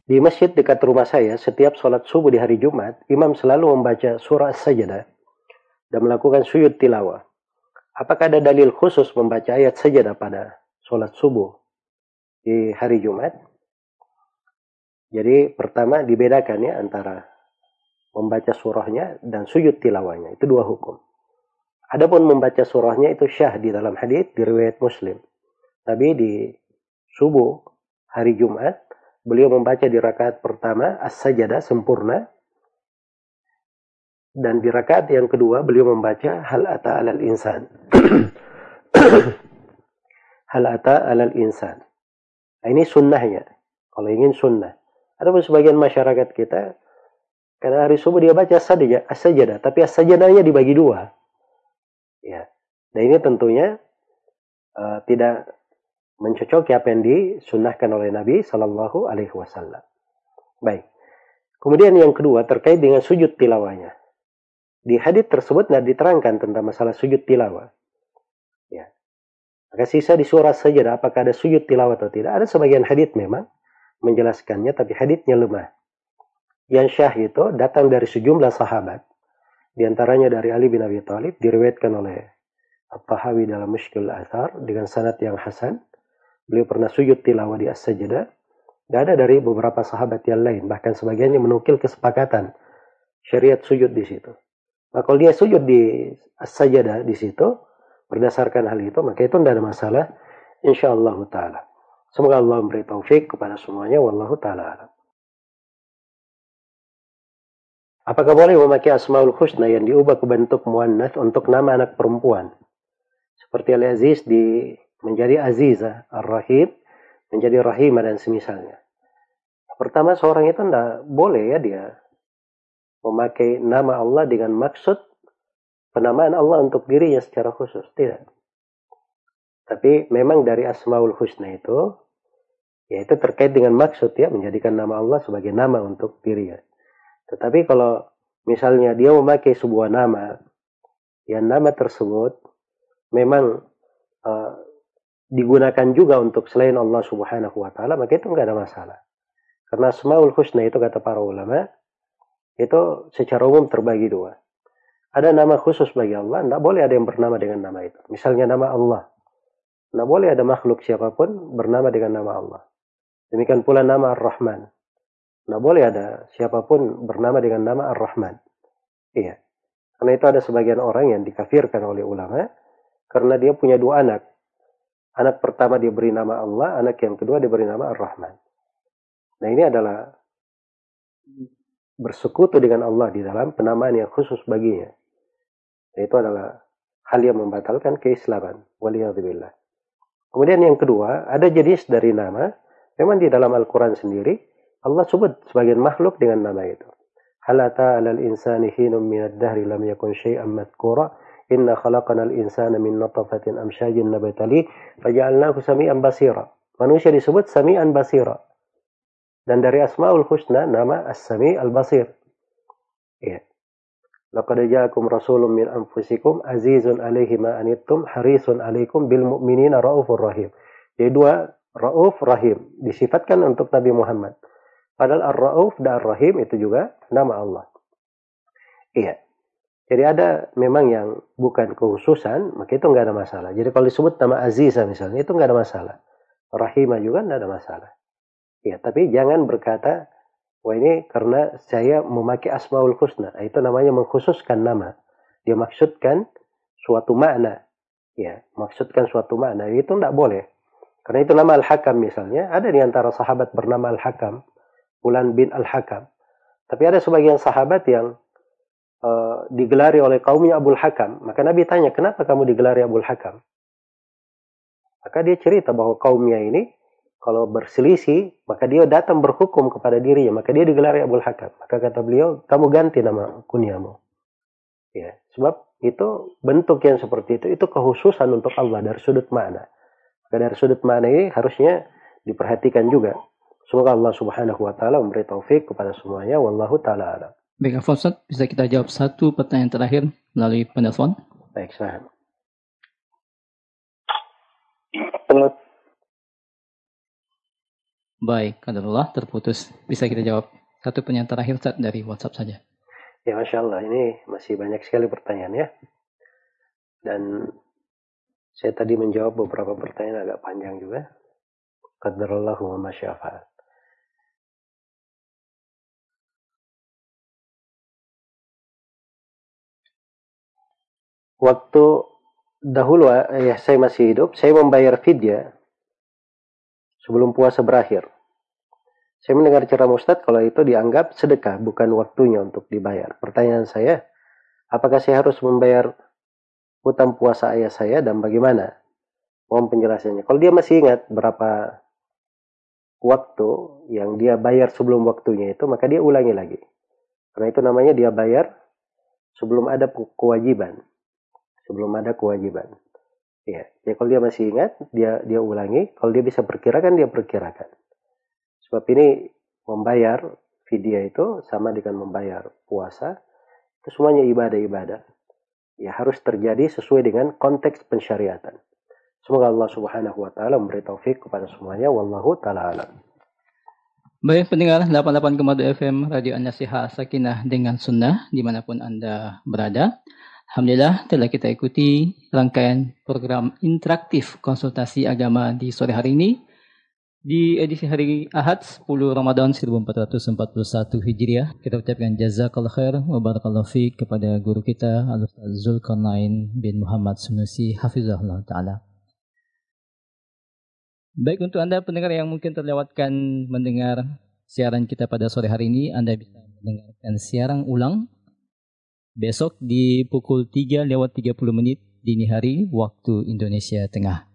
Di masjid dekat rumah saya, setiap sholat subuh di hari Jumat, imam selalu membaca surah sajadah dan melakukan sujud tilawah. Apakah ada dalil khusus membaca ayat sajadah pada sholat subuh di hari Jumat? Jadi pertama dibedakan ya antara membaca surahnya dan sujud tilawahnya. Itu dua hukum. Adapun membaca surahnya itu syah di dalam hadis di riwayat Muslim. Tapi di subuh hari Jumat beliau membaca di rakaat pertama as-sajadah sempurna dan di rakaat yang kedua beliau membaca hal ata alal insan. [CLEARS THROAT] hal ata alal insan. Nah, ini sunnahnya. Kalau ingin sunnah. Ada sebagian masyarakat kita, karena hari subuh dia baca saja, as-sajadah, tapi as-sajadahnya dibagi dua. Ya. Dan ini tentunya uh, tidak mencocoki apa yang disunnahkan oleh Nabi Shallallahu Alaihi Wasallam. Baik. Kemudian yang kedua terkait dengan sujud tilawahnya. Di hadis tersebut tidak diterangkan tentang masalah sujud tilawah. Ya. Maka sisa di surah saja apakah ada sujud tilawah atau tidak. Ada sebagian hadis memang menjelaskannya, tapi haditsnya lemah. Yang syah itu datang dari sejumlah sahabat. Di antaranya dari Ali bin Abi Thalib, diriwayatkan oleh At-Tahawi dalam Mushkil Athar dengan sanad yang hasan. Beliau pernah sujud tilawah di As-Sajdah. Dan ada dari beberapa sahabat yang lain, bahkan sebagiannya menukil kesepakatan syariat sujud di situ. Nah, kalau dia sujud di As-Sajdah di situ, berdasarkan hal itu, maka itu tidak ada masalah, insya Allah Ta'ala. Semoga Allah memberi taufik kepada semuanya. Wallahu ta'ala. Apakah boleh memakai Asmaul Husna yang diubah ke bentuk muannas untuk nama anak perempuan? Seperti Al-Aziz di menjadi Aziza, Ar-Rahim menjadi Rahimah dan semisalnya. Pertama seorang itu tidak boleh ya dia memakai nama Allah dengan maksud penamaan Allah untuk dirinya secara khusus. Tidak. Tapi memang dari Asmaul Husna itu, ya itu terkait dengan maksud ya, menjadikan nama Allah sebagai nama untuk dirinya. Tetapi kalau misalnya dia memakai sebuah nama, yang nama tersebut memang uh, digunakan juga untuk selain Allah Subhanahu wa taala, maka itu enggak ada masalah. Karena Asmaul Husna itu kata para ulama, itu secara umum terbagi dua. Ada nama khusus bagi Allah, tidak boleh ada yang bernama dengan nama itu. Misalnya nama Allah. Tidak boleh ada makhluk siapa pun bernama dengan nama Allah. Demikian pula nama Ar-Rahman. Tidak boleh ada siapa pun bernama dengan nama Ar-Rahman. Iya. Karena itu ada sebagian orang yang dikafirkan oleh ulama. Karena dia punya dua anak. Anak pertama dia beri nama Allah. Anak yang kedua dia beri nama Ar-Rahman. Nah ini adalah bersekutu dengan Allah di dalam penamaan yang khusus baginya. Itu adalah hal yang membatalkan keislaman. Waliyahzubillah. Kemudian yang kedua, ada jenis dari nama. Memang di dalam Al-Quran sendiri, Allah sebut sebagian makhluk dengan nama itu. Halata alal insani hinum minad dahri lam yakun syai'an madkura. Inna khalaqana al-insana min natafatin amsyajin nabatali. Faja'alnahu sami'an basira. Manusia disebut sami'an basira. Dan dari Asma'ul Husna, nama As-Sami' Al-Basir. Ya. Laqad ja'akum rasulun min anfusikum azizun alaihi ma anittum harisun alaikum bil mu'minina raufur rahim. Jadi dua rauf rahim disifatkan untuk Nabi Muhammad. Padahal ar-rauf dan ar-rahim itu juga nama Allah. Iya. Jadi ada memang yang bukan kekhususan, maka itu nggak ada masalah. Jadi kalau disebut nama Aziza misalnya, itu nggak ada masalah. Rahimah juga nggak ada masalah. Ya, tapi jangan berkata Wah ini karena saya memakai Asmaul Husna. Nah, itu namanya mengkhususkan nama. Dia maksudkan suatu makna. Ya, maksudkan suatu makna. Itu tidak boleh. Karena itu nama Al-Hakam misalnya. Ada di antara sahabat bernama Al-Hakam. Bulan bin Al-Hakam. Tapi ada sebagian sahabat yang uh, digelari oleh kaumnya Abul Hakam, maka Nabi tanya, kenapa kamu digelari Abul Hakam? Maka dia cerita bahwa kaumnya ini kalau berselisih, maka dia datang berhukum kepada dirinya, maka dia digelari Abul Hakam. Maka kata beliau, kamu ganti nama kunyamu. Ya, sebab itu bentuk yang seperti itu, itu kekhususan untuk Allah dari sudut mana. Maka dari sudut mana ini harusnya diperhatikan juga. Semoga Allah Subhanahu wa taala memberi taufik kepada semuanya wallahu taala alam. Baik, Ustaz, bisa kita jawab satu pertanyaan terakhir melalui penelpon? Baik, saham. Baik, kadarullah terputus. Bisa kita jawab satu pertanyaan terakhir dari WhatsApp saja. Ya, Masya Allah. Ini masih banyak sekali pertanyaan ya. Dan saya tadi menjawab beberapa pertanyaan agak panjang juga. Qadarallahu wa masyafa'al. waktu dahulu ya saya masih hidup, saya membayar fidyah sebelum puasa berakhir. Saya mendengar ceramah Ustaz kalau itu dianggap sedekah, bukan waktunya untuk dibayar. Pertanyaan saya, apakah saya harus membayar hutang puasa ayah saya dan bagaimana? Mohon penjelasannya. Kalau dia masih ingat berapa waktu yang dia bayar sebelum waktunya itu, maka dia ulangi lagi. Karena itu namanya dia bayar sebelum ada kewajiban sebelum ada kewajiban. Ya, ya kalau dia masih ingat, dia dia ulangi. Kalau dia bisa perkirakan, dia perkirakan. Sebab ini membayar vidya itu sama dengan membayar puasa. Itu semuanya ibadah-ibadah. Ya harus terjadi sesuai dengan konteks pensyariatan. Semoga Allah Subhanahu wa taala memberi taufik kepada semuanya wallahu taala alam. Baik pendengar 88,2 FM Radio An-Nasiha Sakinah dengan Sunnah di mana pun Anda berada. Alhamdulillah telah kita ikuti rangkaian program interaktif konsultasi agama di sore hari ini di edisi hari Ahad 10 Ramadan 1441 Hijriah. Kita ucapkan jazakallah khair wa barakallahu fi kepada guru kita Al-Ustaz Zulkarnain bin Muhammad Sunusi hafizahullah taala. Baik untuk Anda pendengar yang mungkin terlewatkan mendengar siaran kita pada sore hari ini, Anda bisa mendengarkan siaran ulang besok di pukul 3 lewat 30 menit dini hari waktu Indonesia Tengah.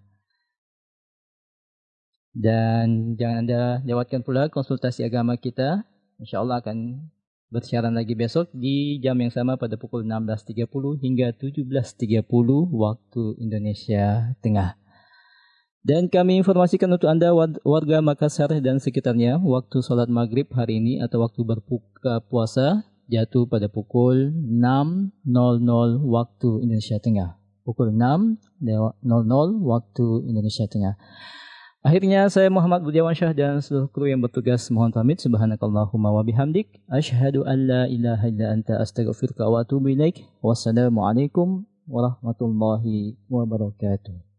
Dan jangan Anda lewatkan pula konsultasi agama kita. Insya Allah akan bersiaran lagi besok di jam yang sama pada pukul 16.30 hingga 17.30 waktu Indonesia Tengah. Dan kami informasikan untuk Anda warga Makassar dan sekitarnya waktu sholat maghrib hari ini atau waktu berbuka puasa jatuh pada pukul 6.00 waktu Indonesia Tengah. Pukul 6.00 waktu Indonesia Tengah. Akhirnya saya Muhammad Budiawan Syah dan seluruh kru yang bertugas mohon pamit subhanakallahumma wa bihamdik asyhadu an la ilaha illa anta astaghfiruka wa atubu ilaik. Wassalamualaikum warahmatullahi wabarakatuh.